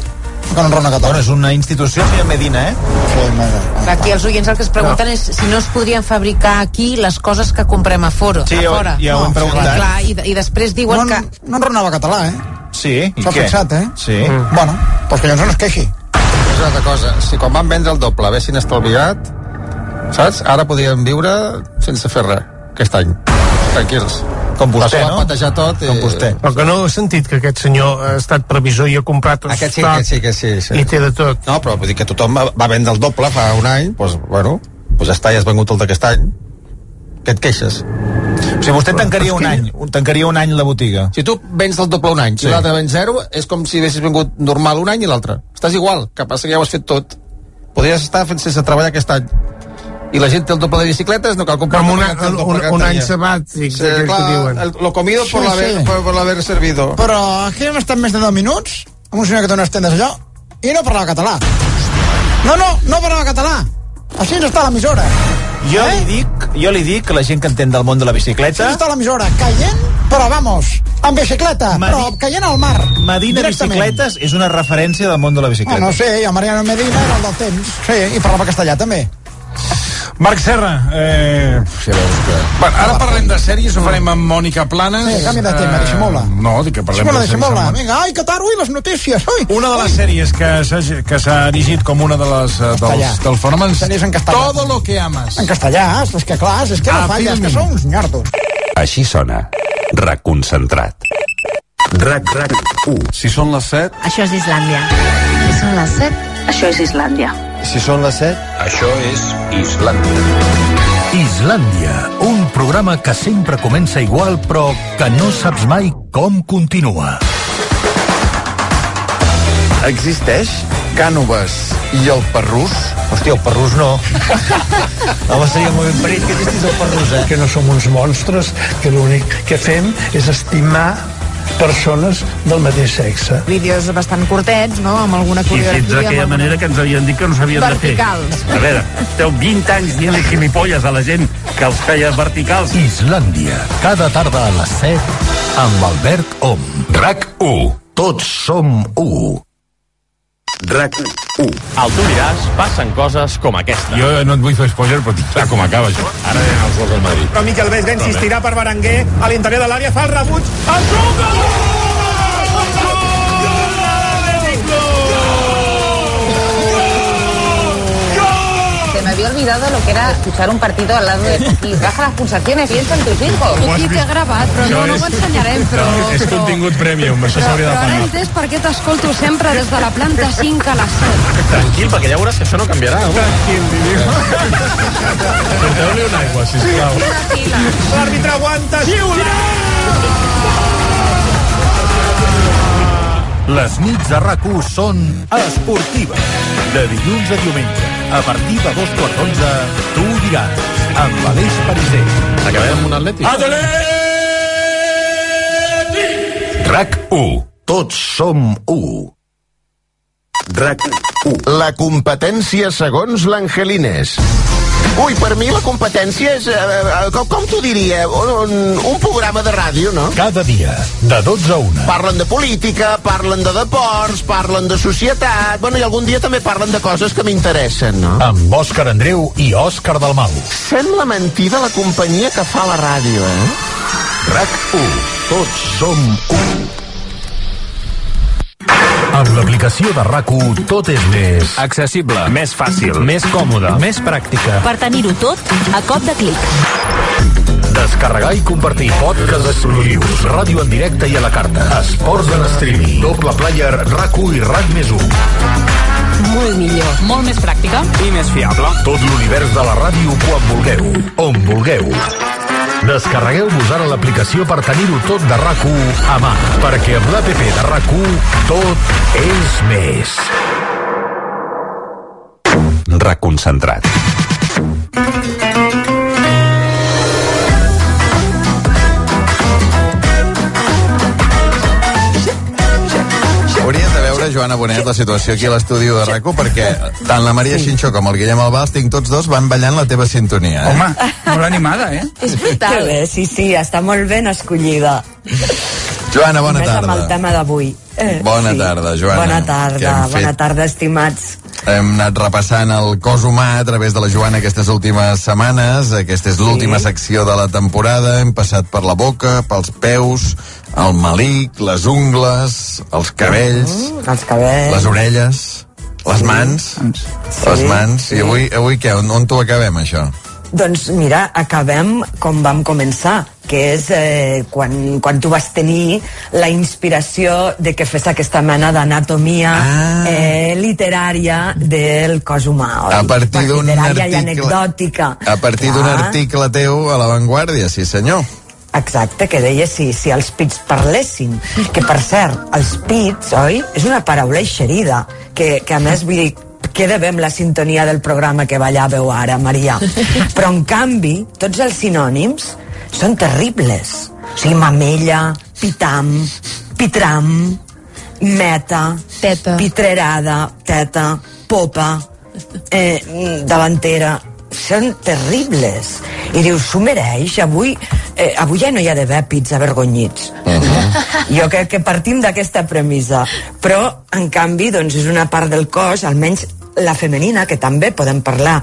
Que no enrona català. Bueno, és una institució, senyor Medina, eh? Sí, Aquí els oients el que es pregunten és si no es podrien fabricar aquí les coses que comprem a, foro, Sí, a fora. ja ho hem No, preguntat. Clar, i, i després diuen no, que... No enronava català, eh? Sí, i S'ha què? fixat, eh? Sí. Mm. Bueno, doncs que llavors no es queixi. És una altra cosa. Si quan van vendre el doble haguessin estalviat, saps? Ara podríem viure sense fer res, aquest any. Tranquils. Com vostè, no? va patejar tot i... Com vostè. Però que no he sentit que aquest senyor ha estat previsor i ha comprat Aquest sí, stock aquest sí, que sí, sí. i té de tot. No, però vull dir que tothom va- vendre el doble fa un any, doncs, bueno, doncs ja està, ja has vengut el d'aquest any. Què et queixes? O sigui, vostè tancaria un any, un- tancaria un any la botiga. Si tu vens el doble un any, si Sí. l'altre vens zero, és com si haguessis vingut normal un any i l'altre. Estàs igual, que passa que ja ho has fet tot. Podries estar fent sense treballar aquest any. I la gent té el doble de bicicletes, no cal comprar Com una, un, que un any sabàtic, Sí, clar, que diuen. el, lo comido por, Sí, l'haver sí. por, por l'haver servido. Però aquí hem estat més de 10 minuts amb un senyor que té unes tendes allò i no parlava català. No, no, no parlava català. Així està l'emissora. Jo li dic, jo li dic que la gent que entén del món de la bicicleta... Així està l'emissora, caient, però vamos, amb bicicleta, Medi- però caient al mar. Medina. Bicicletes és una referència del món de la Ah, bicicleta. no sé, i el Mariano Medina era el del temps. Sí, i parlava castellà també. Marc Serra, eh... Veus que... Bueno, ara parlem de sèries, ho farem amb Mònica Planes. Sí, canvia de tema, dissimula. No, dic que parlem de sèries. Vinga, ai, Qatar, ui, les notícies. Ui, Una de les sèries que s'ha que erigit com una de les eh, dels, dels fenòmens Sèries en castellà. Todo lo que amas. En castellà, és que clar, és que no Ah, falla, és que són uns nyardos. Així sona. Reconcentrat. RAC, RAC 1. Si són les 7, Això és Islàndia. Si són les 7, això és Islàndia. Si són les 7, Això és Islàndia. Islàndia, un programa que sempre comença igual però que no saps mai com continua. existeix Cànoves i el Perrús? Hòstia, el perrús no. (laughs) Home, seria molt ben parit que existís el perrús, eh? que no som uns monstres, que l'únic que fem és estimar persones del mateix sexe. Vídeos bastant curtets, no?, amb alguna I coreografia. fins d'aquella amb manera que ens havien dit que no s'havien de fer. Verticals. A veure, esteu 20 anys dient-li gilipolles a la gent que els feia verticals. Islàndia, cada tarda a les 7 amb Albert Om. RAC 1. Tots som 1. RAC 1. Al tu diràs, passen coses com aquesta. Jo no et vull fer spoiler, però tinc clar com acaba això. Ara venen els gols al Madrid. Però Miquel Vesga insistirà per Berenguer a l'interior de l'àrea, fa el rebuig, el truc! Había olvidado lo que era escuchar un partido al lado de (laughs) y baja las pulsaciones, piensa en tus hijos. Aquí té gravat, però no, no ho ensenyarem, però... És contingut premium, això Però, s'hauria però de ara he pagar. entès per què t'escolto sempre des de la planta 5 a les 7. Tranquil, perquè ja veuràs que això no canviarà. Tranquil, (laughs) Porteu-li una aigua, sisplau. L'àrbitre aguanta, xiula! Les nits de rac són esportives. De dilluns a diumenge, a partir de dos quarts d'onze, tu ho diràs, amb Aleix Pariser. Acabem amb un atlètic. RAC 1. Tots som 1. RAC 1. La competència segons l'Angelines. Ui, per mi la competència és, eh, eh, com, com t'ho diria, un, un programa de ràdio, no? Cada dia, de 12 a 1. Parlen de política, parlen de deports, parlen de societat... Bueno, i algun dia també parlen de coses que m'interessen, no? Amb Òscar Andreu i Òscar Dalmau. Sembla mentida la companyia que fa la ràdio, eh? RAC 1. Tots som 1. Amb l'aplicació de rac tot és més... Accessible, més fàcil, més còmode. Més pràctica. Per tenir-ho tot a cop de clic. Descarregar i compartir podcast exclusius, ràdio en directe i a la carta, esports en streaming, doble player, rac i RAC més 1. Molt millor. Molt més pràctica. I més fiable. Tot l'univers de la ràdio quan vulgueu, on vulgueu. Descarregueu-vos ara l'aplicació per tenir-ho tot de rac a mà, perquè amb l'APP de rac tot és més. Reconcentrat. Joana Bonet, la situació aquí a l'estudi de rac perquè tant la Maria Xinxó com el Guillem Albà, tinc tots dos, van ballant la teva sintonia. Eh? Home, molt animada, eh? És brutal. Que bé, sí, sí, està molt ben escollida. Joana, bona Més amb el tarda. tema d'avui. Eh, Bona tarda, Joana. Bona tarda, hem fet- bona tarda, estimats. Hem anat repassant el cos humà a través de la Joana aquestes últimes setmanes. Aquesta és l'última secció de la temporada. Hem passat per la boca, pels peus, el malic, les ungles, els cabells, Mm, els cabells. les orelles, les mans, les mans. I avui, avui què? On, on t'ho acabem, això? Doncs mira, acabem com vam començar, que és eh, quan, quan tu vas tenir la inspiració de que fes aquesta mena d'anatomia ah. eh, literària del cos humà. Oi? A partir d'un i article- anecdòtica. A partir d'un article teu a l'avantguàrdia, sí senyor. Exacte, que deia si, si els pits parlessin. Que, per cert, els pits, oi? És una paraula eixerida, que, que a més, vull dir, queda bé amb la sintonia del programa que ballàveu ara, Maria. (laughs) Però, en canvi, tots els sinònims són terribles. O sigui, mamella, pitam, pitram, meta, teta. pitrerada, teta, popa, eh, davantera, són terribles. I dius, s'ho mereix? Avui, eh, avui ja no hi ha d'haver pits avergonyits. Jo crec que partim d'aquesta premissa. Però, en canvi, doncs, és una part del cos, almenys la femenina, que també podem parlar,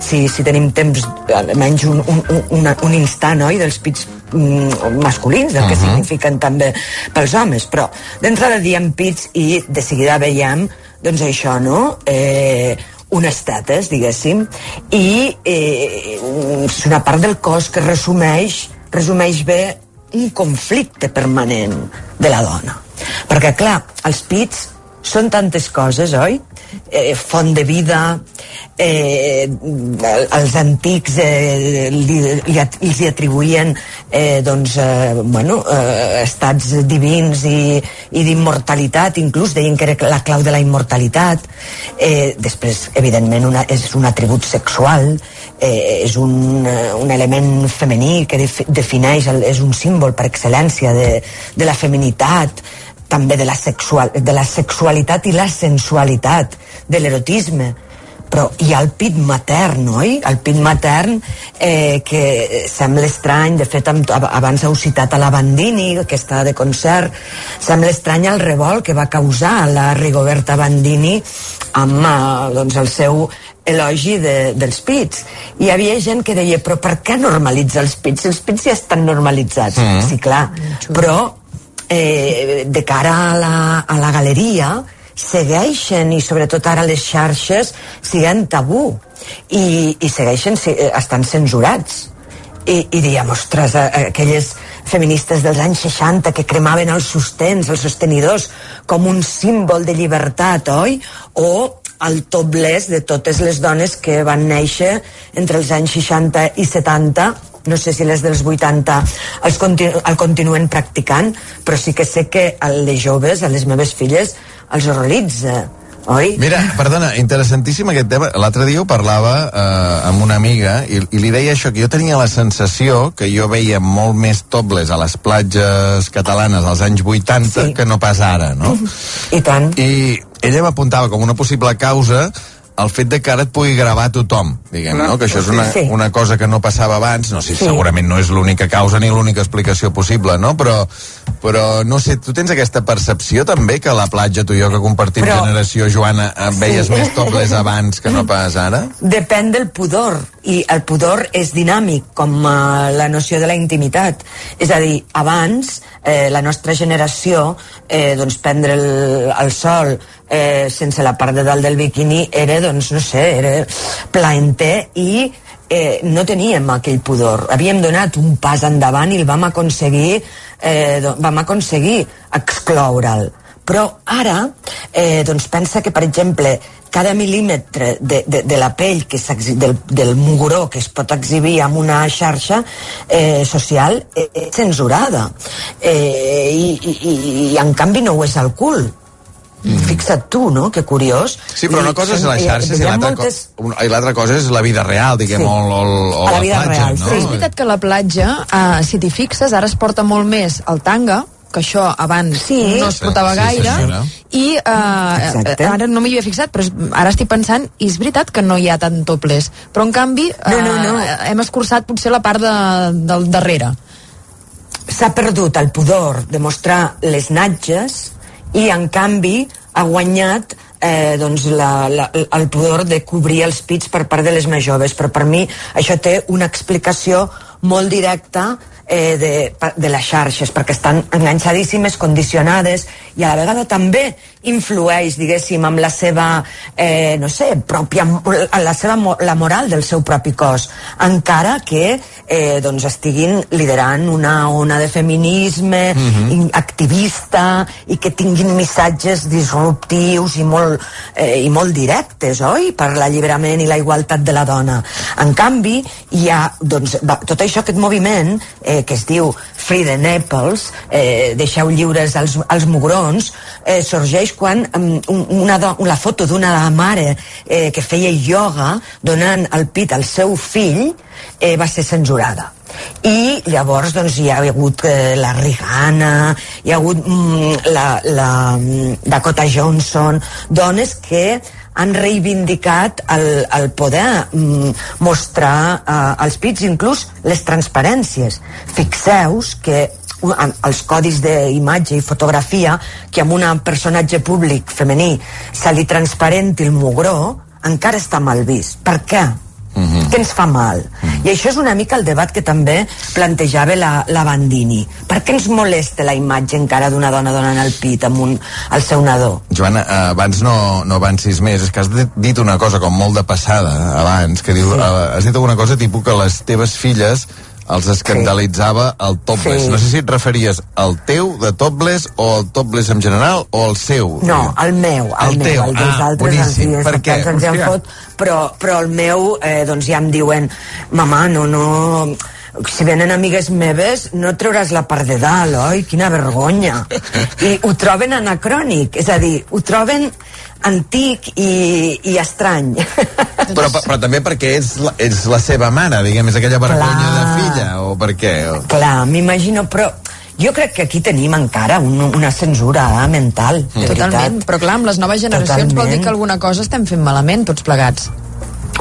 si, si tenim temps, almenys un, un, un, un instant, oi?, dels pits mm, masculins, del que Mhm. signifiquen també pels homes. Però, d'entrada diem pits i de seguida veiem, doncs això, no?, eh, unes tetes, diguéssim, i eh, és una part del cos que resumeix, resumeix bé un conflicte permanent de la dona. Perquè, clar, els pits són tantes coses, oi? Eh, font de vida, eh, els antics eh, li, li, hi atribuïen eh, doncs, eh, bueno, eh, estats divins i, i d'immortalitat, inclús deien que era la clau de la immortalitat. Eh, després, evidentment, una, és un atribut sexual, eh, és un, eh, un element femení que def, defineix, és un símbol per excel·lència de, de la feminitat, també de la, sexual, de la sexualitat i la sensualitat, de l'erotisme però hi ha el pit matern, oi? El pit matern eh, que sembla estrany, de fet abans heu citat a la Bandini, que està de concert, sembla estrany el revolt que va causar la Rigoberta Bandini amb eh, doncs, el seu elogi de, dels pits. Hi havia gent que deia, però per què normalitzar els pits? Els pits ja estan normalitzats. Mm. Sí, clar. Però eh, de cara a la, a la galeria segueixen i sobretot ara les xarxes siguen tabú i, i segueixen eh, estan censurats i, i diem, ostres, aquelles feministes dels anys 60 que cremaven els sostens, els sostenidors com un símbol de llibertat, oi? O el topless de totes les dones que van néixer entre els anys 60 i 70 no sé si les dels 80 els continu el continuen practicant, però sí que sé que a les joves, a les meves filles, els horroritza, oi? Mira, perdona, interessantíssim aquest tema. L'altre dia ho parlava eh, amb una amiga i, i li deia això, que jo tenia la sensació que jo veia molt més tobles a les platges catalanes als anys 80 sí. que no pas ara, no? (laughs) I tant. I ella m'apuntava com una possible causa el fet de que ara et pugui gravar tothom, diguem, no? Que això és una, Sí. una cosa que no passava abans, no sé, Sí. segurament no és l'única causa ni l'única explicació possible, no? Però, però no sé, tu tens aquesta percepció també que a la platja, tu i jo que compartim Però- generació, Joana, eh, veies Sí. més tobles (laughs) abans que no pas ara? Depèn del pudor, i el pudor és dinàmic, com uh, la noció de la intimitat. És a dir, abans, eh, la nostra generació, eh, doncs prendre el, el sol eh, sense la part de dalt del biquini era, doncs, no sé, era plaenter i eh, no teníem aquell pudor. Havíem donat un pas endavant i el vam aconseguir, eh, vam aconseguir excloure'l. Però ara, eh, doncs pensa que, per exemple, cada mil·límetre de, de, de la pell que del, del muguró que es pot exhibir amb una xarxa eh, social eh, és censurada. Eh, i, i, i, en canvi no ho és el cul. Mm. Fixa't tu, no? Que curiós. Sí, però una I cosa és la eh, xarxa i veiem l'altra moltes... co i cosa és la vida real, diguem, Sí. o, o, o A la la vida platja, real, no? Però és veritat que la platja, uh, si t'hi fixes, ara es porta molt més el tanga, que això abans Sí. no es portava Sí, sí, gaire, senyora. i eh, Exacte. ara no m'hi havia fixat, però ara estic pensant, i és veritat que no hi ha tant topless, però en canvi eh, No, no, no. hem escurçat potser la part de, del darrere. s'ha perdut el pudor de mostrar les natges i en canvi ha guanyat eh, doncs la, la, el pudor de cobrir els pits per part de les més joves però per mi això té una explicació molt directa eh, de, de les xarxes perquè estan enganxadíssimes, condicionades i a la vegada també influeix diguéssim amb la seva eh, no sé, pròpia la seva la moral del seu propi cos encara que eh, doncs estiguin liderant una ona de feminisme Mhm. i activista i que tinguin missatges disruptius i molt, eh, i molt directes, oi? Per l'alliberament i la igualtat de la dona. En canvi, hi ha doncs, va, tot això, aquest moviment eh, que es diu Free the Naples, eh, deixeu lliures els, els mugrons, eh, sorgeix quan um, un- una, la foto d'una mare eh, que feia ioga donant el pit al seu fill eh, va ser censurada. I llavors doncs hi ha hagut eh, la Rihanna hi ha hagut mm, la, la mm, Dakota Johnson dones que han reivindicat el, el poder mm, mostrar eh, els pits, inclús les transparències. Fixeu-vos que els codis d'imatge i fotografia que amb un personatge públic femení se li transparenti el mugró encara està mal vist. Per què? Mhm. Què ens fa mal? I això és una mica el debat que també plantejava la, la Bandini. Per què ens molesta la imatge encara d'una dona donant el pit amb un, al seu nadó? Joana, eh, abans no, no avancis més, és que has dit- dit una cosa com molt de passada abans, que diu, Sí. eh, has dit alguna cosa tipus que les teves filles els escandalitzava el topless. Sí. No sé si et referies al teu de topless o al topless en general o al seu. No, el meu, el, El meu, teu. el dels Ah, altres els Per què? ens en fot, però, però el meu, eh, doncs ja em diuen, mamà, no, no, si venen amigues meves no treuràs la part de dalt, oi? Quina vergonya. (laughs) I ho troben anacrònic, és a dir, ho troben antic i, i estrany. Però, però, però també perquè ets la, ets la seva mare, diguem, és aquella vergonya de filla, o per què? O... Clar, m'imagino, però jo crec que aquí tenim encara un, una censura mental, de Totalment, veritat. però clar, amb les noves generacions vol dir que alguna cosa estem fent malament tots plegats.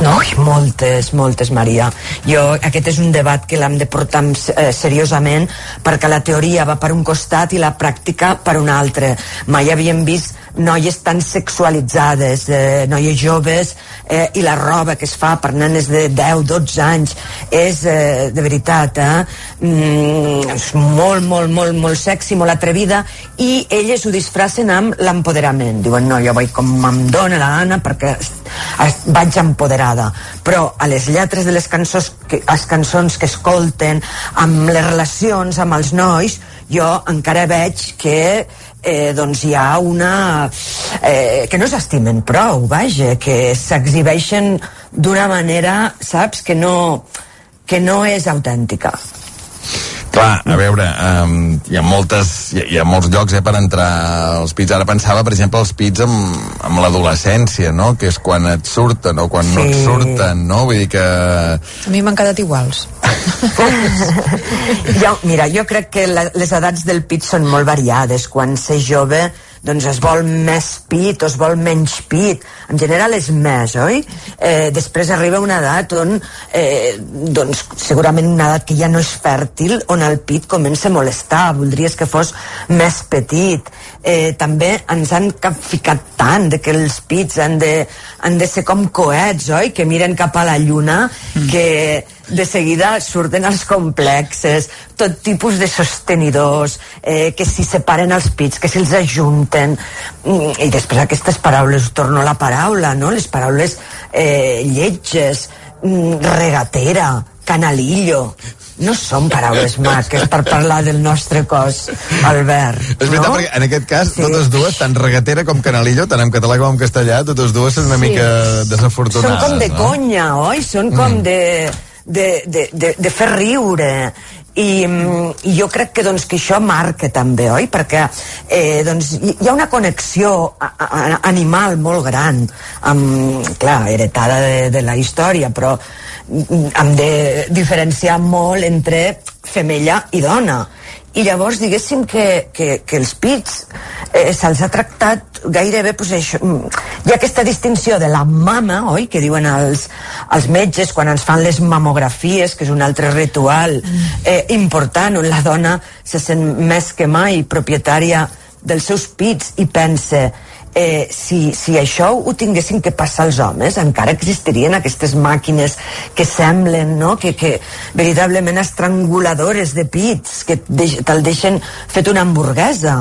No? Ui, moltes, moltes, Maria. Jo, aquest és un debat que l'hem de portar eh, seriosament perquè la teoria va per un costat i la pràctica per un altre. Mai havíem vist noies tan sexualitzades, eh, noies joves, eh, i la roba que es fa per nenes de 10-12 anys és, eh, de veritat, eh, mm, és molt, molt, molt, molt sexy, molt atrevida, i elles ho disfracen amb l'empoderament. Diuen, no, jo vaig com em dóna la gana perquè vaig empoderada. Però a les lletres de les cançons que, les cançons que escolten, amb les relacions amb els nois, jo encara veig que eh, doncs hi ha una... Eh, que no s'estimen prou, vaja, que s'exhibeixen d'una manera, saps, que no, que no és autèntica. Clar, a veure, um, hi ha moltes, hi ha, hi ha molts llocs eh, per entrar als pits. Ara pensava, per exemple, els pits amb, amb l'adolescència, no? Que és quan et surten o quan no et Sí. surten, no? Vull dir que... A mi m'han quedat iguals. (laughs) jo, mira, jo crec que la, les edats del pit són molt variades. Quan s'és jove, doncs es vol més pit o es vol menys pit. En general és més, oi? Eh, després arriba una edat on, eh, doncs, segurament una edat que ja no és fèrtil, on el pit comença a molestar. Voldries que fos més petit. Eh, també ens han ficat tant de que els pits han de, han de ser com coets, oi? Que miren cap a la lluna, que de seguida surten els complexes, tot tipus de sostenidors, eh, que si separen els pits, que si els ajunten, mm, i després aquestes paraules, torno a la paraula, no? Les paraules eh, lletges, mm, regatera, canalillo, no són paraules maques per parlar del nostre cos, Albert. És veritat, no? perquè en aquest cas, sí. totes dues, tant regatera com canalillo, tant en català com en castellà, totes dues són una Sí. mica desafortunades. Són com de no? conya, oi? Són com Mm. de, de, de, de, de fer riure. I, mm, i jo crec que, doncs, que això marca també, oi? Perquè eh, doncs, hi ha una connexió a, a, animal molt gran, amb, clar, heretada de, de la història, però mm, hem de diferenciar molt entre femella i dona i llavors diguéssim que, que, que els pits eh, se'ls ha tractat gairebé pues, això, mm, hi ha aquesta distinció de la mama oi, que diuen els, els metges quan ens fan les mamografies que és un altre ritual eh, important on la dona se sent més que mai propietària dels seus pits i pensa eh, si, si això ho tinguessin que passar els homes, encara existirien aquestes màquines que semblen, no?, que, que veritablement estranguladores de pits, que deix, te'l deixen fet una hamburguesa,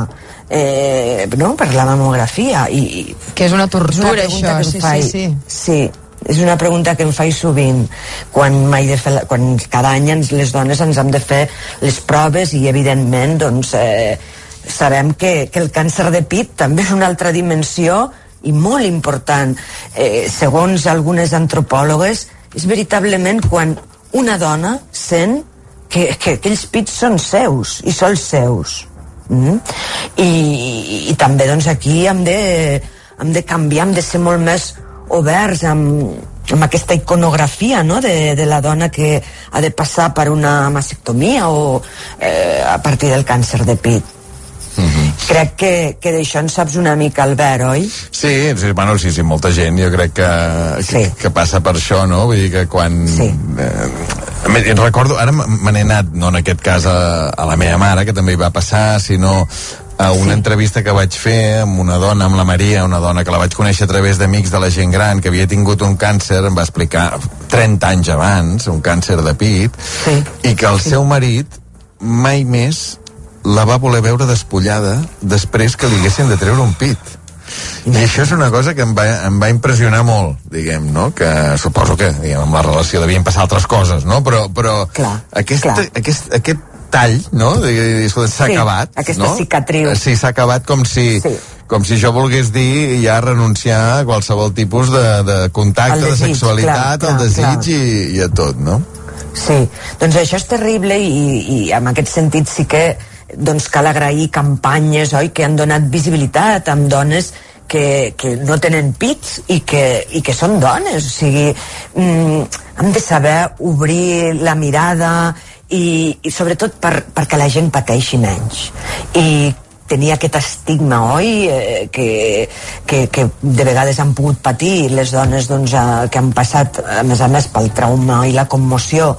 eh, no?, per la mamografia. I, i Que és una tortura, és una pregunta això, que sí, faig. sí, sí. Sí, és una pregunta que em faig sovint quan, m'he de fer, la- quan cada any ens, les dones ens hem de fer les proves i evidentment doncs, eh, sabem que, que el càncer de pit també és una altra dimensió i molt important eh, segons algunes antropòlogues és veritablement quan una dona sent que, que aquells pits són seus i sols seus mm? I, i també doncs aquí hem de, hem de canviar hem de ser molt més oberts amb, amb aquesta iconografia no? de, de la dona que ha de passar per una mastectomia o eh, a partir del càncer de pit crec que, que d'això en saps una mica Albert, oi? Sí, sí, bueno, sí, sí, molta gent jo crec que, que, Sí. que passa per això, no? Vull dir que quan... Sí. Eh, em recordo, ara me n'he anat, no en aquest cas a, a la meva mare, que també hi va passar, sinó a una sí. entrevista que vaig fer amb una dona, amb la Maria, una dona que la vaig conèixer a través d'amics de la gent gran, que havia tingut un càncer, em va explicar 30 anys abans, un càncer de pit, sí. i que el sí. seu marit mai més la va voler veure despullada després que li haguessin de treure un pit. I això és una cosa que em va, em va impressionar molt, diguem, no? Que suposo que, diguem, amb la relació devien passar altres coses, no? Però, però clar, aquest, clar. aquest, aquest tall, no? S'ha Sí, acabat, aquesta no? cicatriu. Sí, s'ha acabat com si... Sí. Com si jo volgués dir ja renunciar a qualsevol tipus de, de contacte, Al de desig, sexualitat, clar, al desig clar. I, i a tot, no? Sí, doncs això és terrible i, i en aquest sentit sí que doncs cal agrair campanyes oi, que han donat visibilitat amb dones que, que no tenen pits i que, i que són dones o sigui, mm, hem de saber obrir la mirada i, i sobretot per, perquè la gent pateixi menys i tenir aquest estigma, oi? Eh, que, que, que de vegades han pogut patir les dones doncs, eh, que han passat, a més a més, pel trauma i la commoció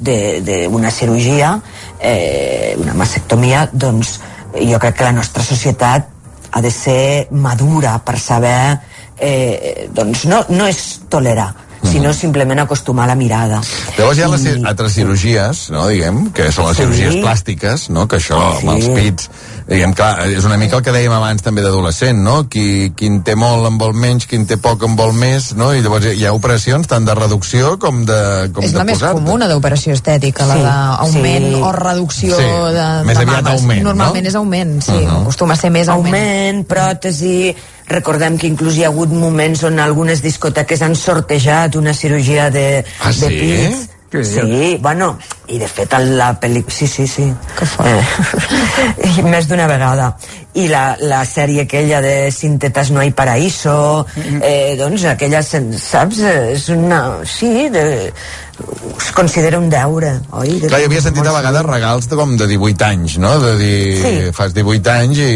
d'una cirurgia, eh, una mastectomia, doncs jo crec que la nostra societat ha de ser madura per saber eh, doncs no, no és tolerar sinó simplement acostumar la mirada Llavors hi ha les ci- altres cirurgies, no, diguem, que són les Sí. cirurgies plàstiques, no?, que això, Sí. amb els pits, diguem, clar, és una mica el que dèiem abans també d'adolescent, no?, qui, qui en té molt en vol menys, qui en té poc en vol més, no?, i llavors hi ha operacions tant de reducció com de, com és de la més comuna d'operació estètica, la Sí, d'augment sí. o reducció Sí, de, més de aviat mames. augment, no? Normalment és augment, sí, Uh -huh. acostuma a ser més augment. augment, pròtesi recordem que inclús hi ha hagut moments on algunes discoteques han sortejat una cirurgia de, Ah, de sí? pits Que Sí, bueno, i de fet la pel·lícula... Sí, sí, sí. Que fort. Eh, (laughs) i més d'una vegada. I la, la sèrie aquella de Sintetas no hay paraíso, eh, doncs aquella, saps? És una... Sí, de, es considera un deure, oi? De Clar, jo havia sentit a vegades regals de, com de 18 anys, no? De dir, Sí. fas 18 anys i,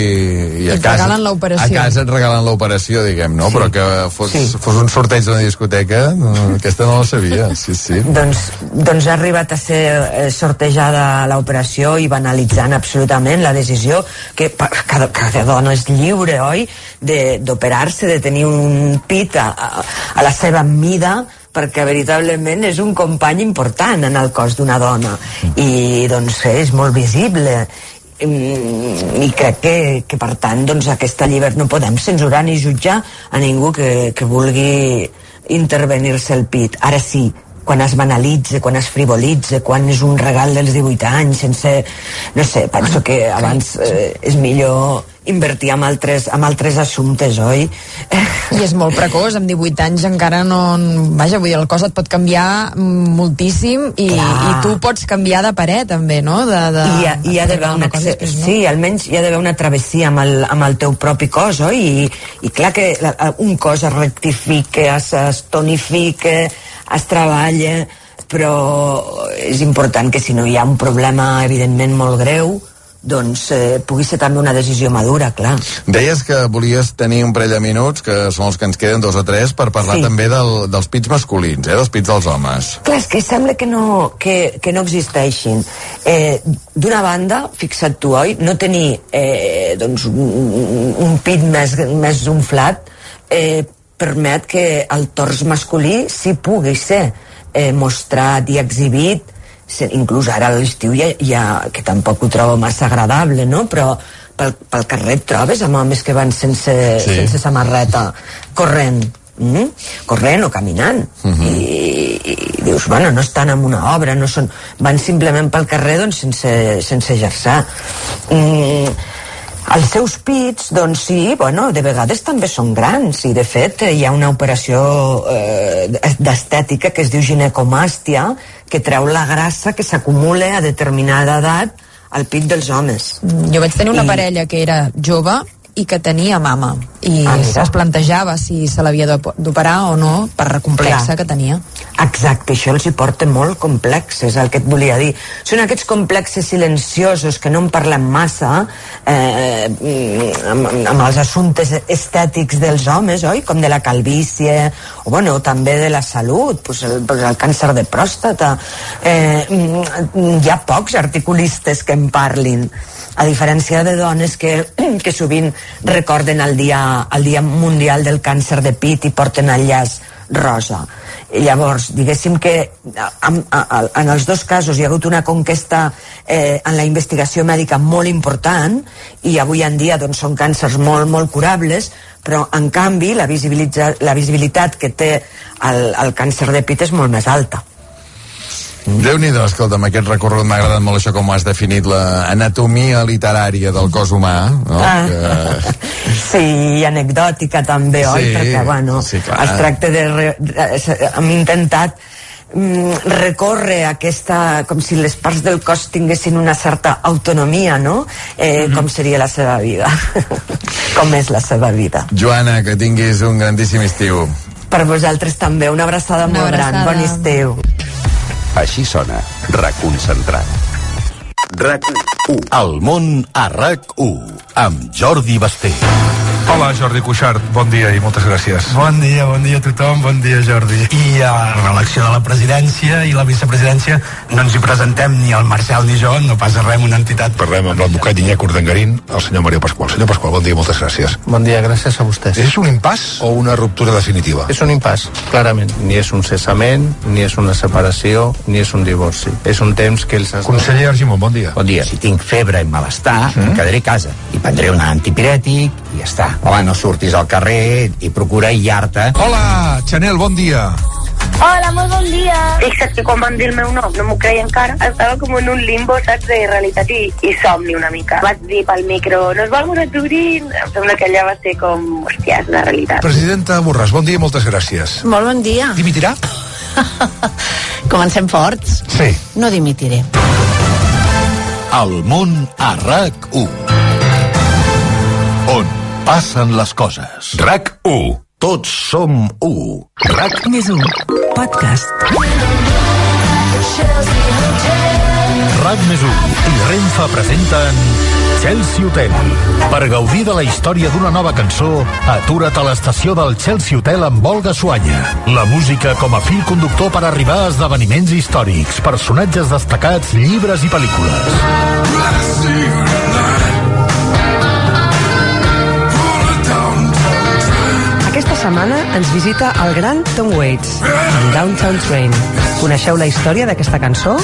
i a Et casa... regalen l'operació. A casa et regalen l'operació, diguem, no? Sí. Però que fos, Sí. fos un sorteig d'una discoteca, no, aquesta no la sabia, sí, sí. doncs, doncs ha arribat a ser sortejada l'operació i banalitzant absolutament la decisió que cada, cada dona és lliure, oi? De- d'operar-se, de, tenir un pit a, a, a la seva mida perquè veritablement és un company important en el cos d'una dona i doncs és molt visible Mm, i crec que, que per tant doncs aquesta llibertat no podem censurar ni jutjar a ningú que, que vulgui intervenir-se el pit ara sí, quan es banalitza, quan es frivolitza, quan és un regal dels 18 anys sense, no sé, penso que abans eh, és millor invertir en altres, en altres assumptes, oi? I és molt precoç, amb 18 anys encara no... Vaja, vull dir, el cos et pot canviar moltíssim i, Clar. i tu pots canviar de parer també, no? De, de, I hi ha, hi ha d'haver una, cosa després, no? sí, almenys hi ha d'haver una travessia amb el, amb el teu propi cos, oi? I, i clar que la, un cos es rectifica, es, es tonifica, es treballa, però és important que si no hi ha un problema evidentment molt greu, doncs eh, pugui ser també una decisió madura, clar. Deies que volies tenir un parell de minuts, que són els que ens queden dos o tres, per parlar Sí. també del, dels pits masculins, eh, dels pits dels homes. Clar, és que sembla que no, que, que no existeixin. Eh, D'una banda, fixa't tu, oi, no tenir eh, doncs, un, un pit més, més inflat eh, permet que el tors masculí sí pugui ser eh, mostrat i exhibit inclús ara a l'estiu ja, ja, que tampoc ho trobo massa agradable, no? però pel, pel carrer et trobes amb homes que van sense, Sí. sense samarreta corrent mm? corrent o caminant I, i dius, bueno, no estan en una obra no són, van simplement pel carrer doncs, sense, sense exerçar mm, els seus pits, doncs sí, bueno, de vegades també són grans i de fet hi ha una operació eh, d'estètica que es diu ginecomàstia que treu la grassa que s'acumula a determinada edat al pit dels homes. Jo vaig tenir una I- parella que era jove i que tenia mama i Ah, mira. es plantejava si se l'havia d'op- d'operar o no per la complexa Clar. que tenia. Exacte, això els hi porta molt complex, és el que et volia dir. Són aquests complexes silenciosos que no en parlem massa eh, amb, amb els assumptes estètics dels homes, oi? Com de la calvície, o bueno, també de la salut, pues el, pues el càncer de pròstata. Eh, hi ha pocs articulistes que en parlin a diferència de dones que, (clears throat) que sovint recorden el dia, el dia mundial del càncer de pit i porten el llaç rosa. I llavors, diguéssim que en, en, els dos casos hi ha hagut una conquesta eh, en la investigació mèdica molt important i avui en dia doncs, són càncers molt, molt curables, però en canvi la, la visibilitat que té el, el càncer de pit és molt més alta. Déu-n'hi-do, escolta'm, aquest recorregut m'ha agradat molt això com has definit l'anatomia literària del cos humà, no? Ah. Que... (laughs) Sí, i anecdòtica també, Sí, oi? Perquè, bueno, sí, clar. es tracta de... Re, hem intentat mm, recórrer aquesta... com si les parts del cos tinguessin una certa autonomia, no? Eh, Com seria la seva vida. (laughs) com és la seva vida. Joana, que tinguis un grandíssim estiu. Per vosaltres també, una abraçada Una molt gran. abraçada. Bon estiu. Així sona Reconcentrat. RAC1. El món a RAC1 amb Jordi Basté. Hola, Jordi Cuixart, bon dia i moltes gràcies. Bon dia, bon dia a tothom, bon dia Jordi. I a l'elecció de la presidència i la vicepresidència no ens hi presentem ni el Marcel ni jo, no passa res, una entitat. Parlem amb l'advocat Iñaki Urdangarín, el senyor Mario Pasqual. Senyor Pasqual, bon dia moltes gràcies. Bon dia, gràcies a vostès. És un impàs o una ruptura definitiva? És un impàs, clarament. Ni és un cessament, ni és una separació, ni és un divorci. És un temps que els... Conseller Argimon, bon dia. Bon dia. Si tinc febre i malestar, mm. em quedaré a casa i prendré un antipirètic i ja està. Home, no surtis al carrer i procura aïllar-te. Hola, Chanel, bon dia. Hola, molt bon dia. Fixa't que quan van dir el meu nom no m'ho creia encara. Estava com en un limbo, saps, de realitat i, i somni una mica. Vaig dir pel micro, nos vamos a Turín. Em sembla que allà va ser com, hòstia, és una realitat. Presidenta Borràs, bon dia i moltes gràcies. Molt bon dia. Dimitirà? (laughs) Comencem forts. Sí. No dimitiré. El món a RAC1. On passen les coses. RAC1. Tots som u. RAC Més un. Podcast. RAC més 1 i Renfa presenten Chelsea Hotel. Per gaudir de la història d'una nova cançó, atura't a l'estació del Chelsea Hotel amb Olga Suanya. La música com a fil conductor per arribar a esdeveniments històrics, personatges destacats, llibres i pel·lícules. Aquesta setmana ens visita el gran Tom Waits, en Downtown Train. Coneixeu la història d'aquesta cançó?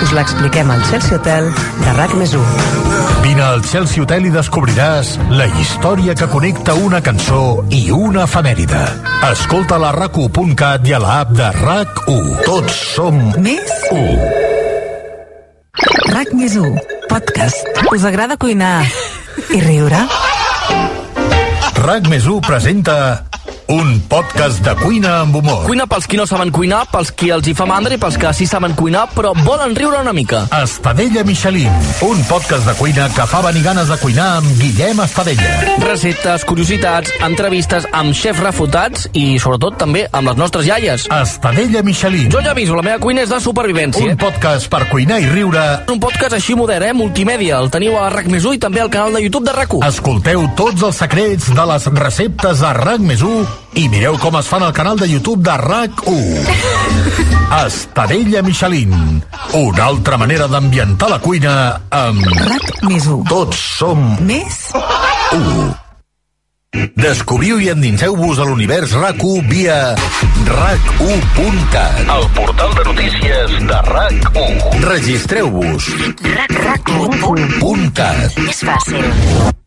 Us l'expliquem al Chelsea Hotel de RAC més 1. Vine al Chelsea Hotel i descobriràs la història que connecta una cançó i una efemèride. Escolta la rac1.cat i a l'app de RAC1. Tots som Més 1. RAC més 1. Podcast. Us agrada cuinar i riure? RAC més 1 presenta un podcast de cuina amb humor. Cuina pels qui no saben cuinar, pels qui els hi fa mandra i pels que sí saben cuinar, però volen riure una mica. Estadella Michelin, un podcast de cuina que fa venir ganes de cuinar amb Guillem Estadella. Receptes, curiositats, entrevistes amb xefs refutats i, sobretot, també amb les nostres iaies. Estadella Michelin. Jo ja aviso, la meva cuina és de supervivència. Un podcast per cuinar i riure. Un podcast així modern, eh? Multimèdia. El teniu a RAC i també al canal de YouTube de RAC1. Escolteu tots els secrets de les receptes a RAC i mireu com es fan al canal de YouTube de RAC1. Estadella Michelin. Una altra manera d'ambientar la cuina amb... RAC més 1. Tots som... Més 1. Descobriu i endinseu-vos a l'univers RAC1 via RAC1.cat, el portal de notícies de RAC1. Registreu-vos. RAC1.cat. RAC1.cat. És fàcil.